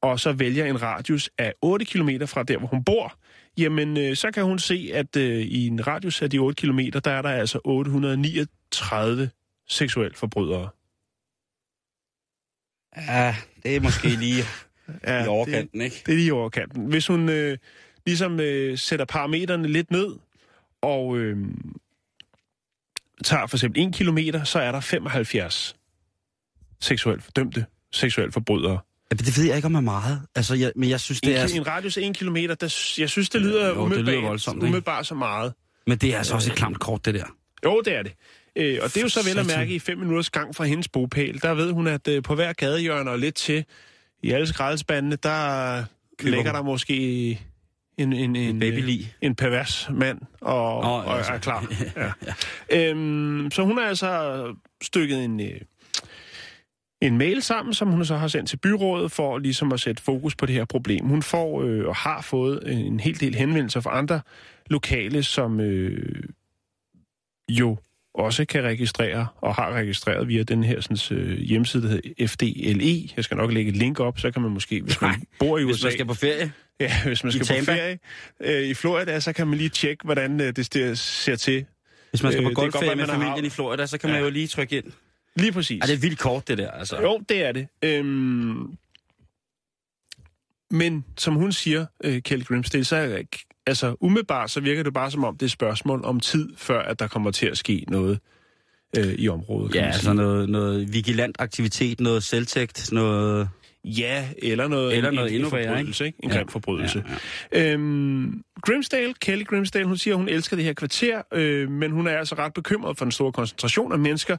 og så vælger en radius af 8 km fra der, hvor hun bor, jamen øh, så kan hun se, at øh, i en radius af de 8 km, der er der altså 839 seksuelle forbrydere. Ja, det er måske lige <laughs> Ja, i overkanten, ikke? Det er lige i overkanten. Hvis hun øh, ligesom øh, sætter parametrene lidt ned, og øh, tager for eksempel 1 kilometer, så er der 75 seksuelt fordømte seksuelle forbrydere. Ja, det ved jeg ikke om er meget. Altså, jeg, men jeg synes, det En, er... en radius af 1 kilometer, der, jeg synes, det lyder Jo, det lyder umiddelbart, voldsomt, umiddelbart så meget. Men det er altså også et klamt kort, det der. Jo, det er det. Øh, og det er jo så vel at mærke i fem minutters gang fra hendes bopæl. Der ved hun, at øh, på hver gadehjørne og lidt til i alle skraldespandene, der Køber ligger der måske en, en, en, babylig. øh, en pervers mand og, Nå, og altså. er klar. <laughs> Ja. Øhm, så hun har altså stykket en, øh, en mail sammen, som hun så har sendt til byrådet for ligesom at sætte fokus på det her problem. Hun får øh, og har fået en hel del henvendelser fra andre lokale, som øh, jo også kan registrere, og har registreret via den her sådan, øh, hjemmeside, der hedder FDLE. Jeg skal nok lægge et link op, så kan man måske, hvis man Nej, bor i Hvis USA... man skal på ferie. Ja, hvis man skal på ferie øh, i Florida, så kan man lige tjekke, hvordan øh, det ser- til. Hvis man skal Øh, på det kan godt golfferie med man har- familien i Florida, så kan man Ja. jo lige trykke ind. Lige præcis. Er det et vildt kort, det der, altså. Jo, det er det. Øhm, men som hun siger, øh, Kelly Grimsdale, så er, altså, umiddelbart så virker det bare som om, det er et spørgsmål om tid, før at der kommer til at ske noget øh, i området. Ja, altså noget, noget vigilant aktivitet, noget selvtægt, noget... Ja, eller noget, Eller en, noget en, endnu en værre, forbrydelse, ikke? En Ja. grim forbrydelse. Ja, ja. Øhm, Grimsdale, Kelly Grimsdale, hun siger, hun elsker det her kvarter, øh, men hun er altså ret bekymret for den store koncentration af mennesker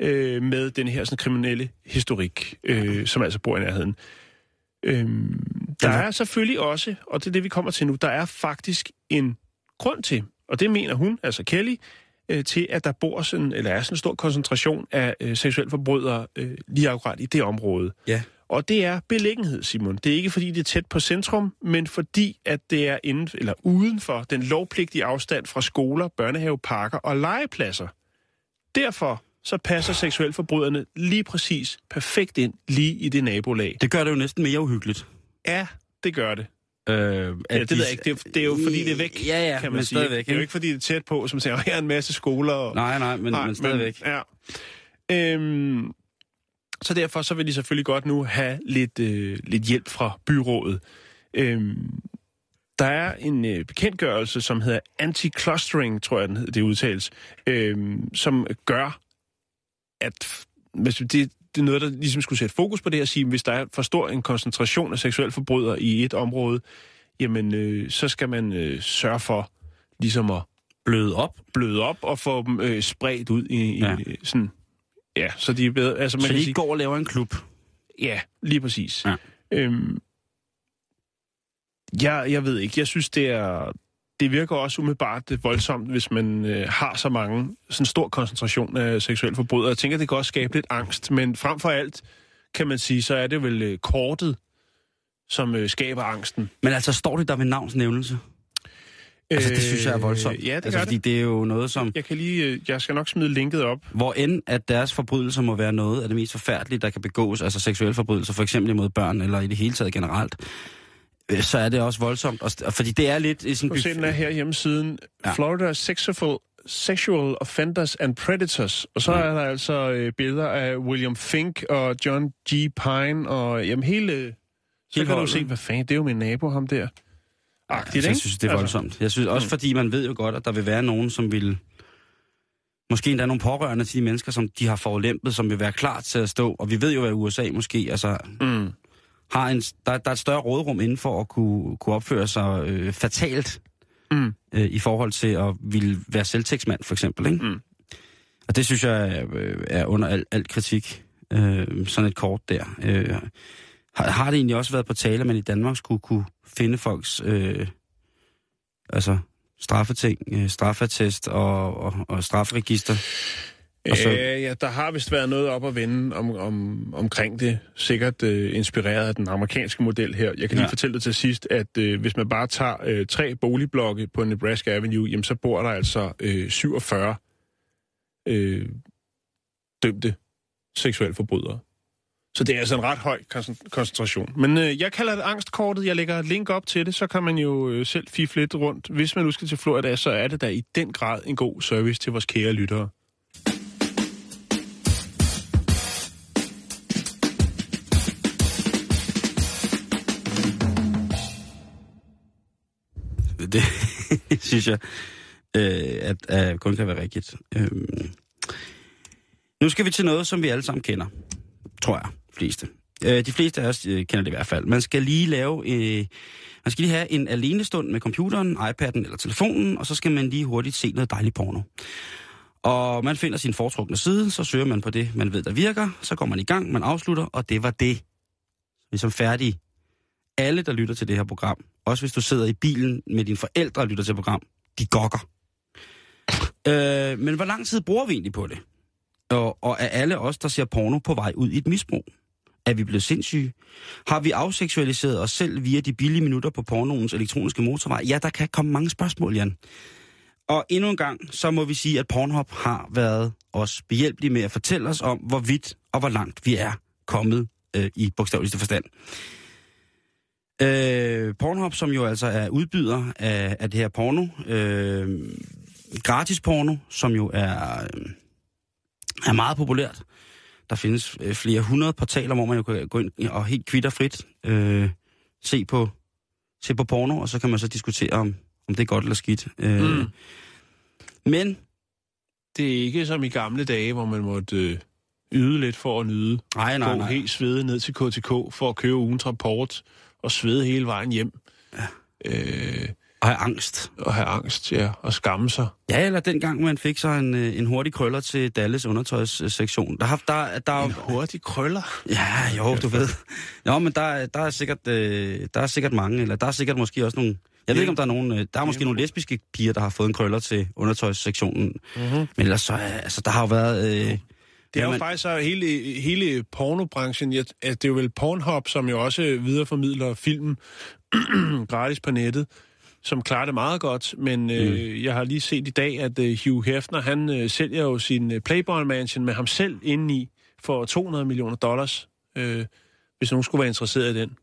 øh, med den her sådan, kriminelle historik, øh, som altså bor i nærheden. Øhm, der er selvfølgelig også, og det er det, vi kommer til nu, der er faktisk en grund til, og det mener hun, altså Kelly, øh, til at der bor sådan, eller er sådan en stor koncentration af øh, seksuelle forbrydere øh, lige akkurat i det område. Ja. Og det er beliggenhed, Simon. Det er ikke fordi, det er tæt på centrum, men fordi, at det er inden, eller uden for den lovpligtige afstand fra skoler, børnehaveparker og legepladser. Derfor så passer seksuelforbryderne lige præcis perfekt ind lige i det nabolag. Det gør det jo næsten mere uhyggeligt. Ja, det gør det. Øh, Ja, det ved jeg ikke. Det er, det er jo fordi, det er væk, Ja, ja, kan man men sige. stadigvæk. Det er jo ikke? ikke fordi, det er tæt på, som siger, <laughs> her er en masse skoler. Og... Nej, nej, men, nej, men stadigvæk. ja. Øhm, så derfor så vil de selvfølgelig godt nu have lidt, øh, lidt hjælp fra byrådet. Øhm, der er en øh, bekendtgørelse, som hedder anti-clustering, tror jeg, det udtales, øhm, som gør, at hvis det, det er noget, der ligesom skulle sætte fokus på det og sige, hvis der er for stor en koncentration af seksuelle forbrydere i et område, jamen øh, så skal man øh, sørge for ligesom at Bløde op, bløde op og få dem øh, spredt ud i, i Ja. sådan... Ja, så de er bedre... Altså, man så kan de sige, går og laver en klub. Ja, lige præcis. Ja. Øhm, jeg, jeg ved ikke. Jeg synes, det er... Det virker også umiddelbart voldsomt, hvis man øh, har så mange, sådan stor koncentration af seksuelle forbrydere. Jeg tænker, det kan også skabe lidt angst, men frem for alt, kan man sige, så er det vel øh, kortet, som øh, skaber angsten. Men altså, står det der ved navns nævnelse? Altså, det synes jeg er voldsomt. Øh, ja, det altså, fordi det. det er jo noget, som... Jeg kan lige, øh, jeg skal nok smide linket op. Hvor end at deres forbrydelser må være noget af det mest forfærdelige, der kan begås, altså seksuelle forbrydelser, for eksempel imod børn, eller i det hele taget generelt, øh, så er det også voldsomt. Og Fordi det er lidt i sådan... Du den er her hjemmesiden. Ja. Florida Sexual, Sexual Offenders and Predators. Og så Ja. er der altså øh, billeder af William Fink og John G. Pine og jamen hele... Så Hele kan du holdet. se, hvad fanden, det er jo min nabo, ham der. Agtigt, altså, jeg synes, det er voldsomt. Jeg synes også, Mm. fordi man ved jo godt, at der vil være nogen, som vil... Måske endda nogle pårørende til de mennesker, som de har forulæmpet, som vil være klar til at stå. Og vi ved jo, at USA måske altså, Mm. har en, der, der er et større rådrum inden for at kunne, kunne opføre sig øh, fatalt Mm. øh, i forhold til at ville være selvtægtsmand, for eksempel. Ikke? Mm. Og det synes jeg er, øh, er under al, al kritik, øh, sådan et kort der. Øh, har, har det egentlig også været på tale, at man i Danmark skulle kunne finde folks øh, altså straffeting, øh, straffetest og, og, og strafregister? Og så- Øh, ja, der har vist været noget op at vende om, om, omkring det. Sikkert øh, inspireret af den amerikanske model her. Jeg kan lige Ja. fortælle dig til sidst, at øh, hvis man bare tager øh, tre boligblokke på Nebraska Avenue, jamen, så bor der altså øh, 47 øh, dømte seksuelle forbrydere. Så det er altså en ret høj koncentration. Men øh, jeg kalder det angstkortet. Jeg lægger et link op til det, så kan man jo øh, selv fifle lidt rundt. Hvis man nu skal til Florida, så er det da i den grad en god service til vores kære lyttere. Det <laughs> synes jeg, øh, at, at kun kan være rigtigt. Øh, nu skal vi til noget, som vi alle sammen kender. Tror jeg, fleste. Øh, de fleste af os øh, kender det i hvert fald. Man skal lige lave... Øh, man skal lige have en alenestund med computeren, iPad'en eller telefonen, og så skal man lige hurtigt se noget dejligt porno. Og man finder sin foretrukne side, så søger man på det, man ved, der virker, så går man i gang, man afslutter, og det var det. Vi er som færdige. Alle, der lytter til det her program, også hvis du sidder i bilen med dine forældre og lytter til program, de gokker. Øh, men hvor lang tid bruger vi egentlig på det? Og, og er alle os, der ser porno, på vej ud i et misbrug? Er vi blevet sindssyge? Har vi afseksualiseret os selv via de billige minutter på pornoens elektroniske motorvej? Ja, der kan komme mange spørgsmål, Jan. Og endnu en gang, så må vi sige, at Pornhub har været os behjælpelige med at fortælle os om, hvor vidt og hvor langt vi er kommet øh, i bogstaveligste forstand. Øh, Pornhub, som jo altså er udbyder af, af det her porno, øh, gratis porno, som jo er, øh, er meget populært. Der findes øh, flere hundrede portaler, hvor man jo kan gå ind og helt kvitterfrit øh, se, på, se på porno, og så kan man så diskutere, om, om det er godt eller skidt. Øh, Mm. Men, Det er ikke som i gamle dage, hvor man måtte øh, yde lidt for at nyde. nej, nej, Gå nej. helt svede ned til KTK for at købe ugens rapport og svede hele vejen hjem. Ja. Øh, Og have angst. og have angst, ja, og skamme sig. Ja, eller dengang man fik så en, øh, en hurtig krøller til Dalles undertøjssektion. Der, har, der, der, er En hurtig krøller. Ja, jo, du ved. Jo, men der, er- der, er sikkert, øh, der er sikkert mange, eller der er sikkert måske også nogle... Jeg ved ikke, om der er nogen... Øh, der er måske nogle lesbiske piger, der har fået en krøller til undertøjssektionen. Mm-hmm. Men ellers så... Altså, der har jo været... Øh, Det er jo Jamen- faktisk så hele, hele pornobranchen. At det er jo vel Pornhub, som jo også videreformidler film <clears throat> gratis på nettet, som klarer det meget godt. Men øh, jeg har lige set i dag, at øh, Hugh Hefner, han øh, sælger jo sin øh, Playboy Mansion med ham selv indeni for 200 millioner dollars, øh, hvis nogen skulle være interesseret i den.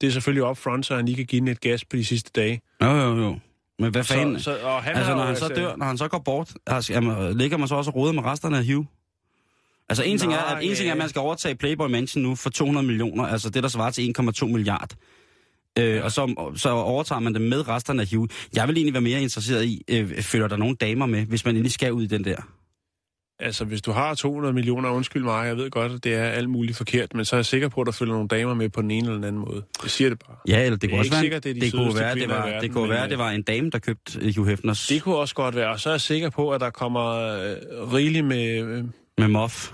Det er selvfølgelig upfront, så han lige kan give den et gas på de sidste dage. jo, jo, jo. Men hvad fanden... Så, så, og han altså, når han så dør, når han så går bort, altså, jamen, ligger man så også og roder med resterne af Hugh? Altså, en ting er, at, en ting er, at man skal overtage Playboy Mansion nu for 200 millioner, altså det, der svarer til 1,2 milliard. Øh, og så, så overtager man det med resterne af Hugh. Jeg vil egentlig være mere interesseret i, øh, følger der nogle damer med, hvis man endelig skal ud i den der? Altså, hvis du har 200 millioner, undskyld mig, jeg ved godt, at det er alt muligt forkert, men så er jeg sikker på, at der følger nogle damer med på den ene eller den anden måde. Jeg siger det bare. Ja, eller det, Det kunne også være, sikkert, det er de det kunne være, det var, verden, det kunne være, øh, det var en dame, der købte øh, Hugh Hefners Det kunne også godt være, og så er jeg sikker på, at der kommer øh, rigeligt med... Øh, med mof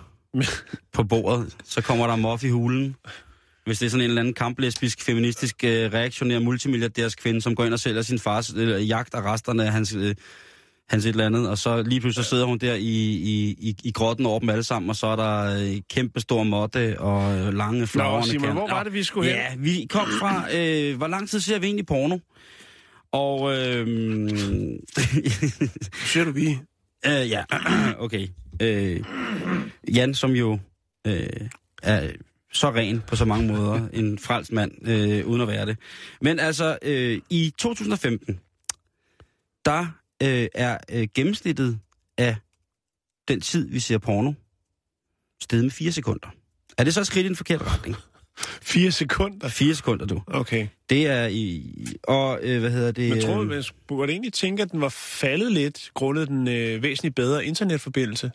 på bordet. Så kommer der mof i hulen. Hvis det er sådan en eller anden kamplesbisk, feministisk, øh, reaktionær multimilliardærs kvinde, som går ind og sælger sin fars øh, jagt af resterne af hans, øh, hans et eller andet, og så lige pludselig så sidder hun der i, i, i, i grotten over dem alle sammen, og så er der øh, kæmpe stor måtte og øh, lange flagrende Simon, kan- hvor var Nå, det, vi skulle hen? Ja, vi kom fra, øh, hvor lang tid ser vi egentlig porno? Og øhm, <laughs> Siger du vi? øh, ja, <clears throat> okay. Øh, Jan, som jo øh, er så ren på så mange måder, <laughs> en frelst mand, øh, uden at være det. Men altså, øh, i 2015, der øh, er øh, gennemsnittet af den tid, vi ser porno, steget med 4 sekunder. Er det så et skridt i den forkerte retning? <laughs> Fire sekunder? 4 sekunder, du. Okay. Det er i... Og, øh, hvad hedder det? Men tror du, øh, man burde egentlig tænke, at den var faldet lidt, grundet den øh, væsentligt bedre internetforbindelse?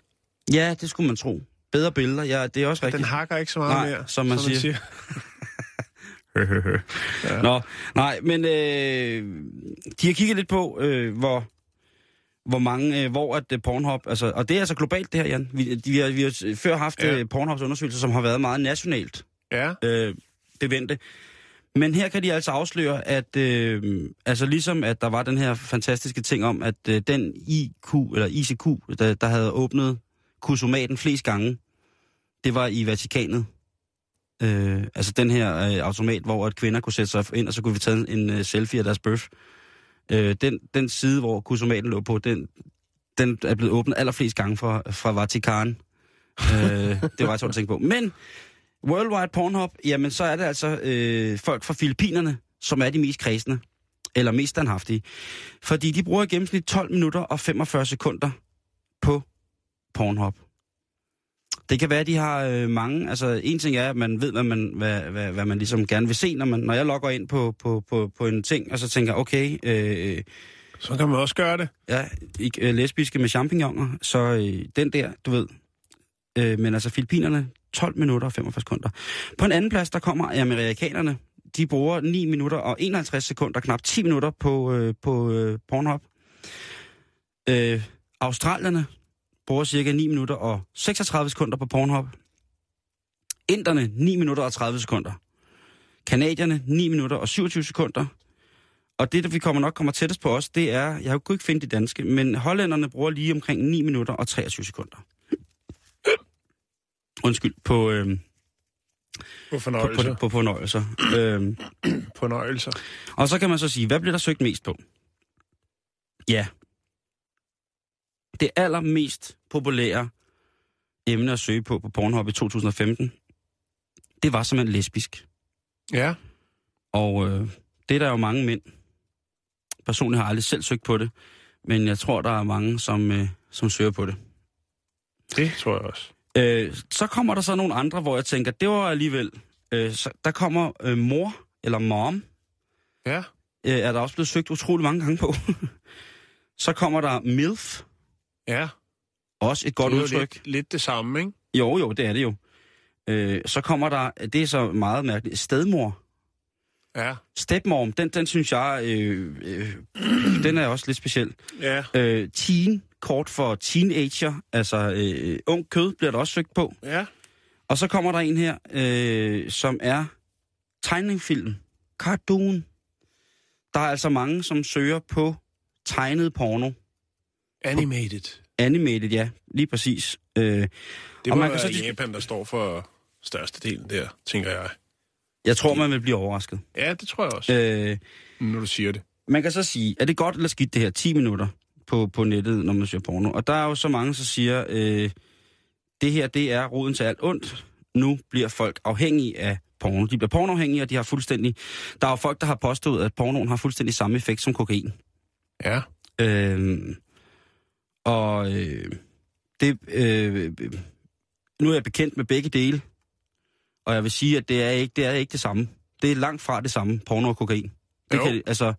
Ja, det skulle man tro. Bedre billeder, ja, det er også rigtigt. Den hakker ikke så meget Nej, mere, som man siger. <laughs> Ja. Nå, nej, men øh, de har kigget lidt på, øh, hvor, hvor mange, øh, hvor at øh, Pornhub, altså, og det er altså globalt det her, Jan. Vi, de, vi, har, vi har før haft Ja. ja. Pornhubs undersøgelser, som har været meget nationalt Ja, øh, bevendte. Men her kan de altså afsløre, at øh, altså ligesom at der var den her fantastiske ting om, at øh, den IQ, eller ICQ, der, der havde åbnet kusomaten flest gange, det var i Vatikanet. Øh, altså den her øh, automat, hvor at kvinder kunne sætte sig ind, og så kunne vi tage en øh, selfie af deres bøf. Øh, den, den side, hvor kusomaten lå på, den, den er blevet åbnet allerflest gange fra, fra Vatikan. øh, det var jeg at tænke på. Men Worldwide Pornhub, jamen så er det altså øh, folk fra Filippinerne, som er de mest kredsende, eller mest standhaftige. Fordi de bruger i gennemsnit 12 minutter og 45 sekunder på Pornhub. Det kan være, at de har øh, mange... Altså, en ting er, at man ved, hvad man, hvad, hvad, hvad man ligesom gerne vil se, når, man, når jeg logger ind på, på, på, på en ting, og så tænker, okay, øh, så kan man også gøre det. ja, ikke, øh, lesbiske med champignoner, så øh, den der, du ved. Øh, men altså, Filippinerne, 12 minutter og 45 sekunder. På en anden plads, der kommer amerikanerne. De bruger 9 minutter og 51 sekunder, knap 10 minutter på, øh, på øh, Pornhub. Øh, Australierne bruger cirka 9 minutter og 36 sekunder på Pornhub. Inderne 9 minutter og 30 sekunder. Kanadierne 9 minutter og 27 sekunder. Og det, der vi kommer nok kommer tættest på os, det er, jeg kunne ikke finde de danske, men hollænderne bruger lige omkring 9 minutter og 23 sekunder. Undskyld, på, øh, På på, fornøjelser. på, på fornøjelser. øh, <clears throat> Fornøjelser. og så kan man så sige, hvad bliver der søgt mest på? Ja. Det allermest populære emne at søge på på Pornhub i 2015, det var simpelthen lesbisk. Ja. Og øh, det er der jo mange mænd. Personligt har jeg aldrig selv søgt på det, men jeg tror, der er mange, som, øh, som søger på det. Det tror jeg også. Øh, så kommer der så nogle andre, hvor jeg tænker, det var alligevel... Øh, så, der kommer øh, mor, eller mom, Ja. øh, er der også blevet søgt utrolig mange gange på. <laughs> så kommer der MILF, Ja. også et godt det er udtryk. Lidt, lidt det samme, ikke? Jo, jo, det er det jo. Øh, så kommer der, det er så meget mærkeligt, stedmor. Ja. Stepmom, den, den synes jeg, øh, øh, <clears throat> den er også lidt speciel. Ja. Øh, teen, kort for teenager, altså øh, ung kød, bliver der også søgt på. Ja. Og så kommer der en her, øh, som er tegningfilm. Cartoon. Der er altså mange, som søger på tegnet porno. Animated. Animated, ja, lige præcis. Øh, Det Og må man være kan så Japan, der står for størstedelen der, tænker jeg. jeg tror, man vil blive overrasket. Ja, det tror jeg også, Øh, når du siger det. man kan så sige, er det godt eller skidt det her 10 minutter på, på nettet, når man ser porno? Og der er jo så mange, der siger, øh, det her det er roden til alt ondt. Nu bliver folk afhængige af porno. De bliver pornoafhængige, og de har fuldstændig... Der er jo folk, der har påstået, at pornoen har fuldstændig samme effekt som kokain. Ja. Øh, og øh, det, øh, nu er jeg bekendt med begge dele, og jeg vil sige, at det er ikke det, er ikke det samme. Det er langt fra det samme, porno og kokain. Det Jo. kan, altså,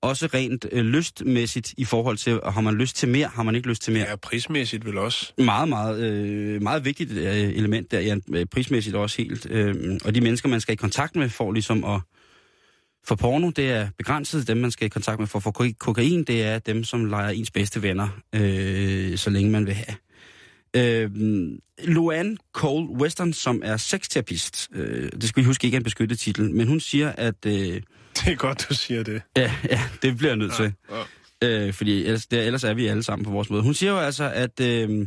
også rent øh, lystmæssigt i forhold til, har man lyst til mere, har man ikke lyst til mere. Ja, prismæssigt vel også. Meget, meget, øh, meget vigtigt øh, element der, ja, prismæssigt også helt. Øh, og de mennesker, man skal i kontakt med, får ligesom at... For porno, det er begrænset. Dem, man skal i kontakt med for, for ko- kokain, det er dem, som leger ens bedste venner, øh, så længe man vil have. Øh, Luann Cole Western, som er sexterapist, øh, det skal vi huske ikke er en beskyttet titel, men hun siger, at... Øh, Det er godt, du siger det. ja, ja, det bliver jeg nødt til. Ja. Øh, fordi ellers, der, ellers er vi alle sammen på vores måde. Hun siger jo altså, at øh,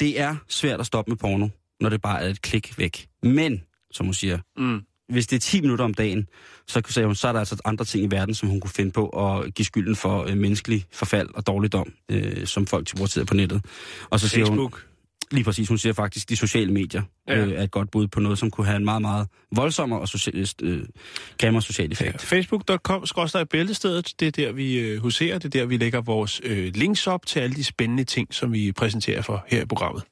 det er svært at stoppe med porno, når det bare er et klik væk. Men, som hun siger, Mm. Hvis det er 10 minutter om dagen, så, sagde hun, så er der altså andre ting i verden, som hun kunne finde på at give skylden for øh, menneskelig forfald og dårligdom, øh, som folk bruger tid på nettet. Og så siger hun, Facebook. lige præcis, hun siger faktisk, de sociale medier Ja. øh, er et godt bud på noget, som kunne have en meget, meget voldsommere og social, øh, grimmere social effekt. Facebook.com skråstrej bæltestedet, det er der, vi øh, huserer, det er der, vi lægger vores øh, links op til alle de spændende ting, som vi præsenterer for her i programmet.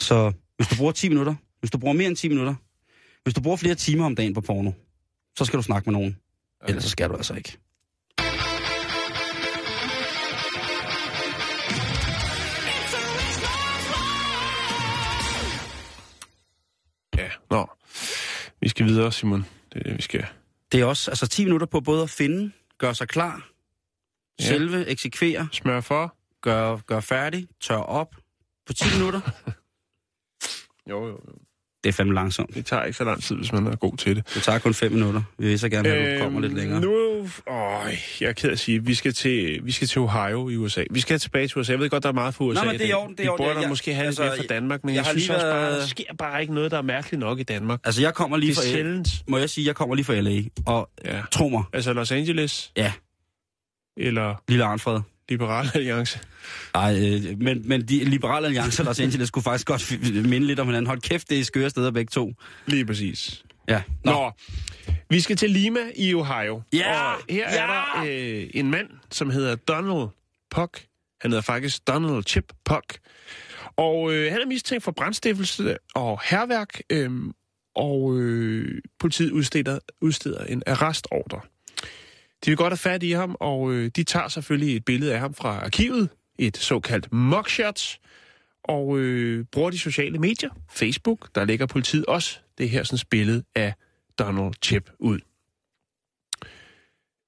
Så hvis du bruger 10 minutter, hvis du bruger mere end 10 minutter, hvis du bruger flere timer om dagen på porno, så skal du snakke med nogen. Ellers så skal du altså ikke. Ja, nå. Vi skal videre, Simon. Det er det, vi skal. Det er også altså 10 minutter på både at finde, gøre sig klar, Ja. selve, eksekvere, Smør for. gøre, gøre færdig, tør op på 10 minutter. <laughs> Jo, jo, jo. Det er fandme langsomt. Det tager ikke så lang tid, hvis man er god til det. Det tager kun 5 minutter. Vi vil så gerne have, at du kommer lidt længere. Øhm, Nu, åh, jeg er ked af at sige, vi skal, til, vi skal til Ohio i USA. Vi skal tilbage til USA. Jeg ved godt, der er meget for USA. Nå, men det er i orden, det er Vi burde Jeg- måske have altså, lidt mere fra Danmark, men jeg jeg, har synes lige også bare, været- der sker bare ikke noget, der er mærkeligt nok i Danmark. Altså, jeg kommer lige Det er fra... sjældent. Må jeg sige, jeg kommer lige fra LA, og Ja. tro mig, Altså Los Angeles ja, eller lille Arnfred. Liberal Alliance. Nej, øh, men, men de liberale alliancer Los Angeles skulle faktisk godt <laughs> minde lidt om hinanden. Hold kæft, det er skøre steder begge to. Lige præcis. Ja. Nå. Nå. Vi skal til Lima i Ohio. Ja! Og her Ja! er der øh, en mand, som hedder Donald Puck. Han hedder faktisk Donald Chip Puck. Og øh, han er mistænkt for brandstiftelse og herværk, øh, og øh, politiet udsteder, udsteder en arrestordre. De vil godt have fat i ham, og øh, de tager selvfølgelig et billede af ham fra arkivet, et såkaldt mugshot, og øh, bruger de sociale medier, Facebook, der lægger politiet også det her sådan, billede af Donald Chip ud.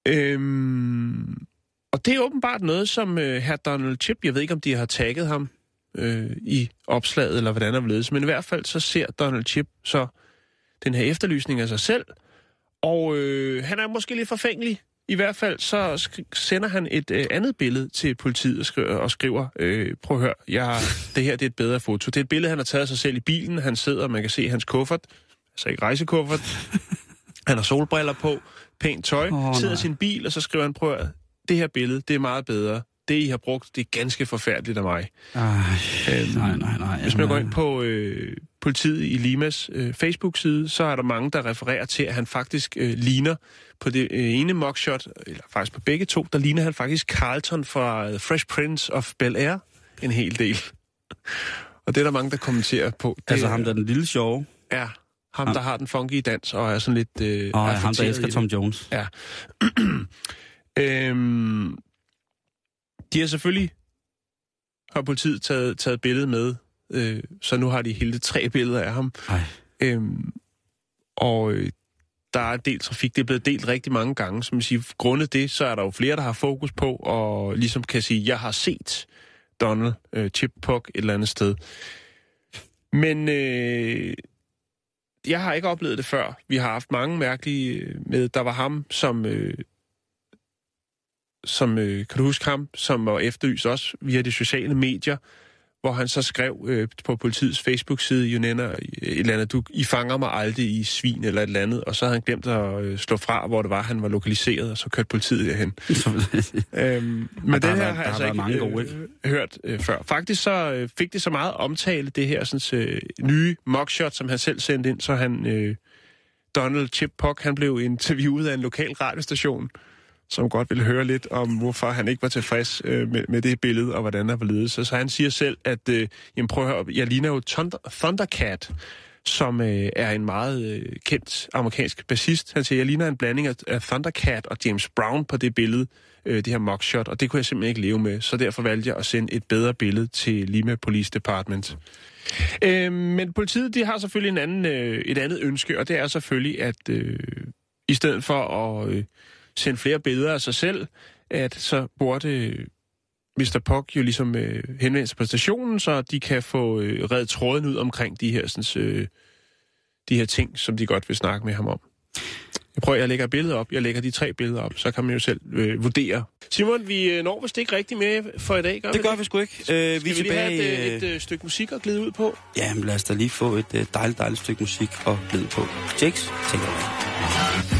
Øhm, og det er åbenbart noget, som øh, her Donald Chip, jeg ved ikke, om de har tagget ham øh, i opslaget, eller hvordan der ledes, men i hvert fald så ser Donald Chip så den her efterlysning af sig selv, og øh, han er måske lidt forfængelig. I hvert fald så sender han et øh, andet billede til politiet og skriver, og skriver øh, prøv at høre, jeg har, det her det er et bedre foto. Det er et billede, han har taget sig selv i bilen. Han sidder, man kan se hans kuffert, altså ikke rejsekuffert. han har solbriller på, pænt tøj, oh, sidder i sin bil, og så skriver han, prøv at høre, det her billede, det er meget bedre. Det, I har brugt, det er ganske forfærdeligt af mig. Ej, nej, nej, nej. Hvis man går ind på øh, politiet i Limas øh, Facebook-side, så er der mange, der refererer til, at han faktisk øh, ligner på det øh, ene mugshot, eller faktisk på begge to, der ligner han faktisk Carlton fra øh, Fresh Prince of Bel-Air en hel del. <laughs> Og det er der mange, der kommenterer på. Det Altså ham der er den lille sjove, er ham, der har den funky dans og er sådan lidt... Øh, og ham der elsker Tom. Jones. Ja. <clears throat> øhm, de har selvfølgelig har politiet taget, taget billedet med, øh, så nu har de hele tre billeder af ham. Ej. Øhm, og øh, der er delt trafik, det er blevet delt rigtig mange gange, som siger, grundet det, så er der jo flere, der har fokus på, og ligesom kan sige, jeg har set Donald øh, Chip Puck et eller andet sted. Men øh, jeg har ikke oplevet det før. Vi har haft mange mærkelige øh, med. Der var ham, som... Øh, som øh, kan du huske ham, som var efterlyst også via de sociale medier, hvor han så skrev øh, på politiets Facebook-side, Junena, et eller andet, du, I fanger mig aldrig i svin eller et eller andet, og så havde han glemt at øh, slå fra, hvor det var, han var lokaliseret, og så kørte politiet derhen. <laughs> Øhm, men har her været- har jeg altså ikke, mange øh, gode, ikke? hørt øh, før. Faktisk så øh, fik det så meget omtale, det her sådan, øh, nye mugshot, som han selv sendte ind, så han, øh, Donald Chip Puck, han blev interviewet af en lokal radiostation, som godt ville høre lidt om, hvorfor han ikke var tilfreds øh, med, med det billede, og hvordan der var ledet. Så, så han siger selv, at øh, jamen prøv at høre, jeg ligner jo Thunder, Thundercat, som øh, er en meget øh, kendt amerikansk bassist. Han siger, jeg ligner en blanding af, af Thundercat og James Brown på det billede, øh, det her mugshot, og det kunne jeg simpelthen ikke leve med. Så derfor valgte jeg at sende et bedre billede til Lima Police Department. Øh, men politiet de har selvfølgelig en anden, øh, et andet ønske, og det er selvfølgelig, at øh, i stedet for at øh, sende flere billeder af sig selv, at så burde øh, Mr. Puck jo ligesom øh, henvende sig på stationen, så de kan få øh, reddet tråden ud omkring de her, sådan, øh, de her ting, som de godt vil snakke med ham om. Jeg prøver, jeg lægger et billede op. Jeg lægger de tre billeder op, så kan man jo selv øh, vurdere. Simon, vi øh, når vist ikke rigtig med for i dag, gør Det vi gør vi sgu ikke. Øh, vi Skal vi lige have tilbage... et, øh, et øh, stykke musik at glide ud på? Ja, men lad os da lige få et dejligt, dejligt stykke musik og glide på. Jakes, take it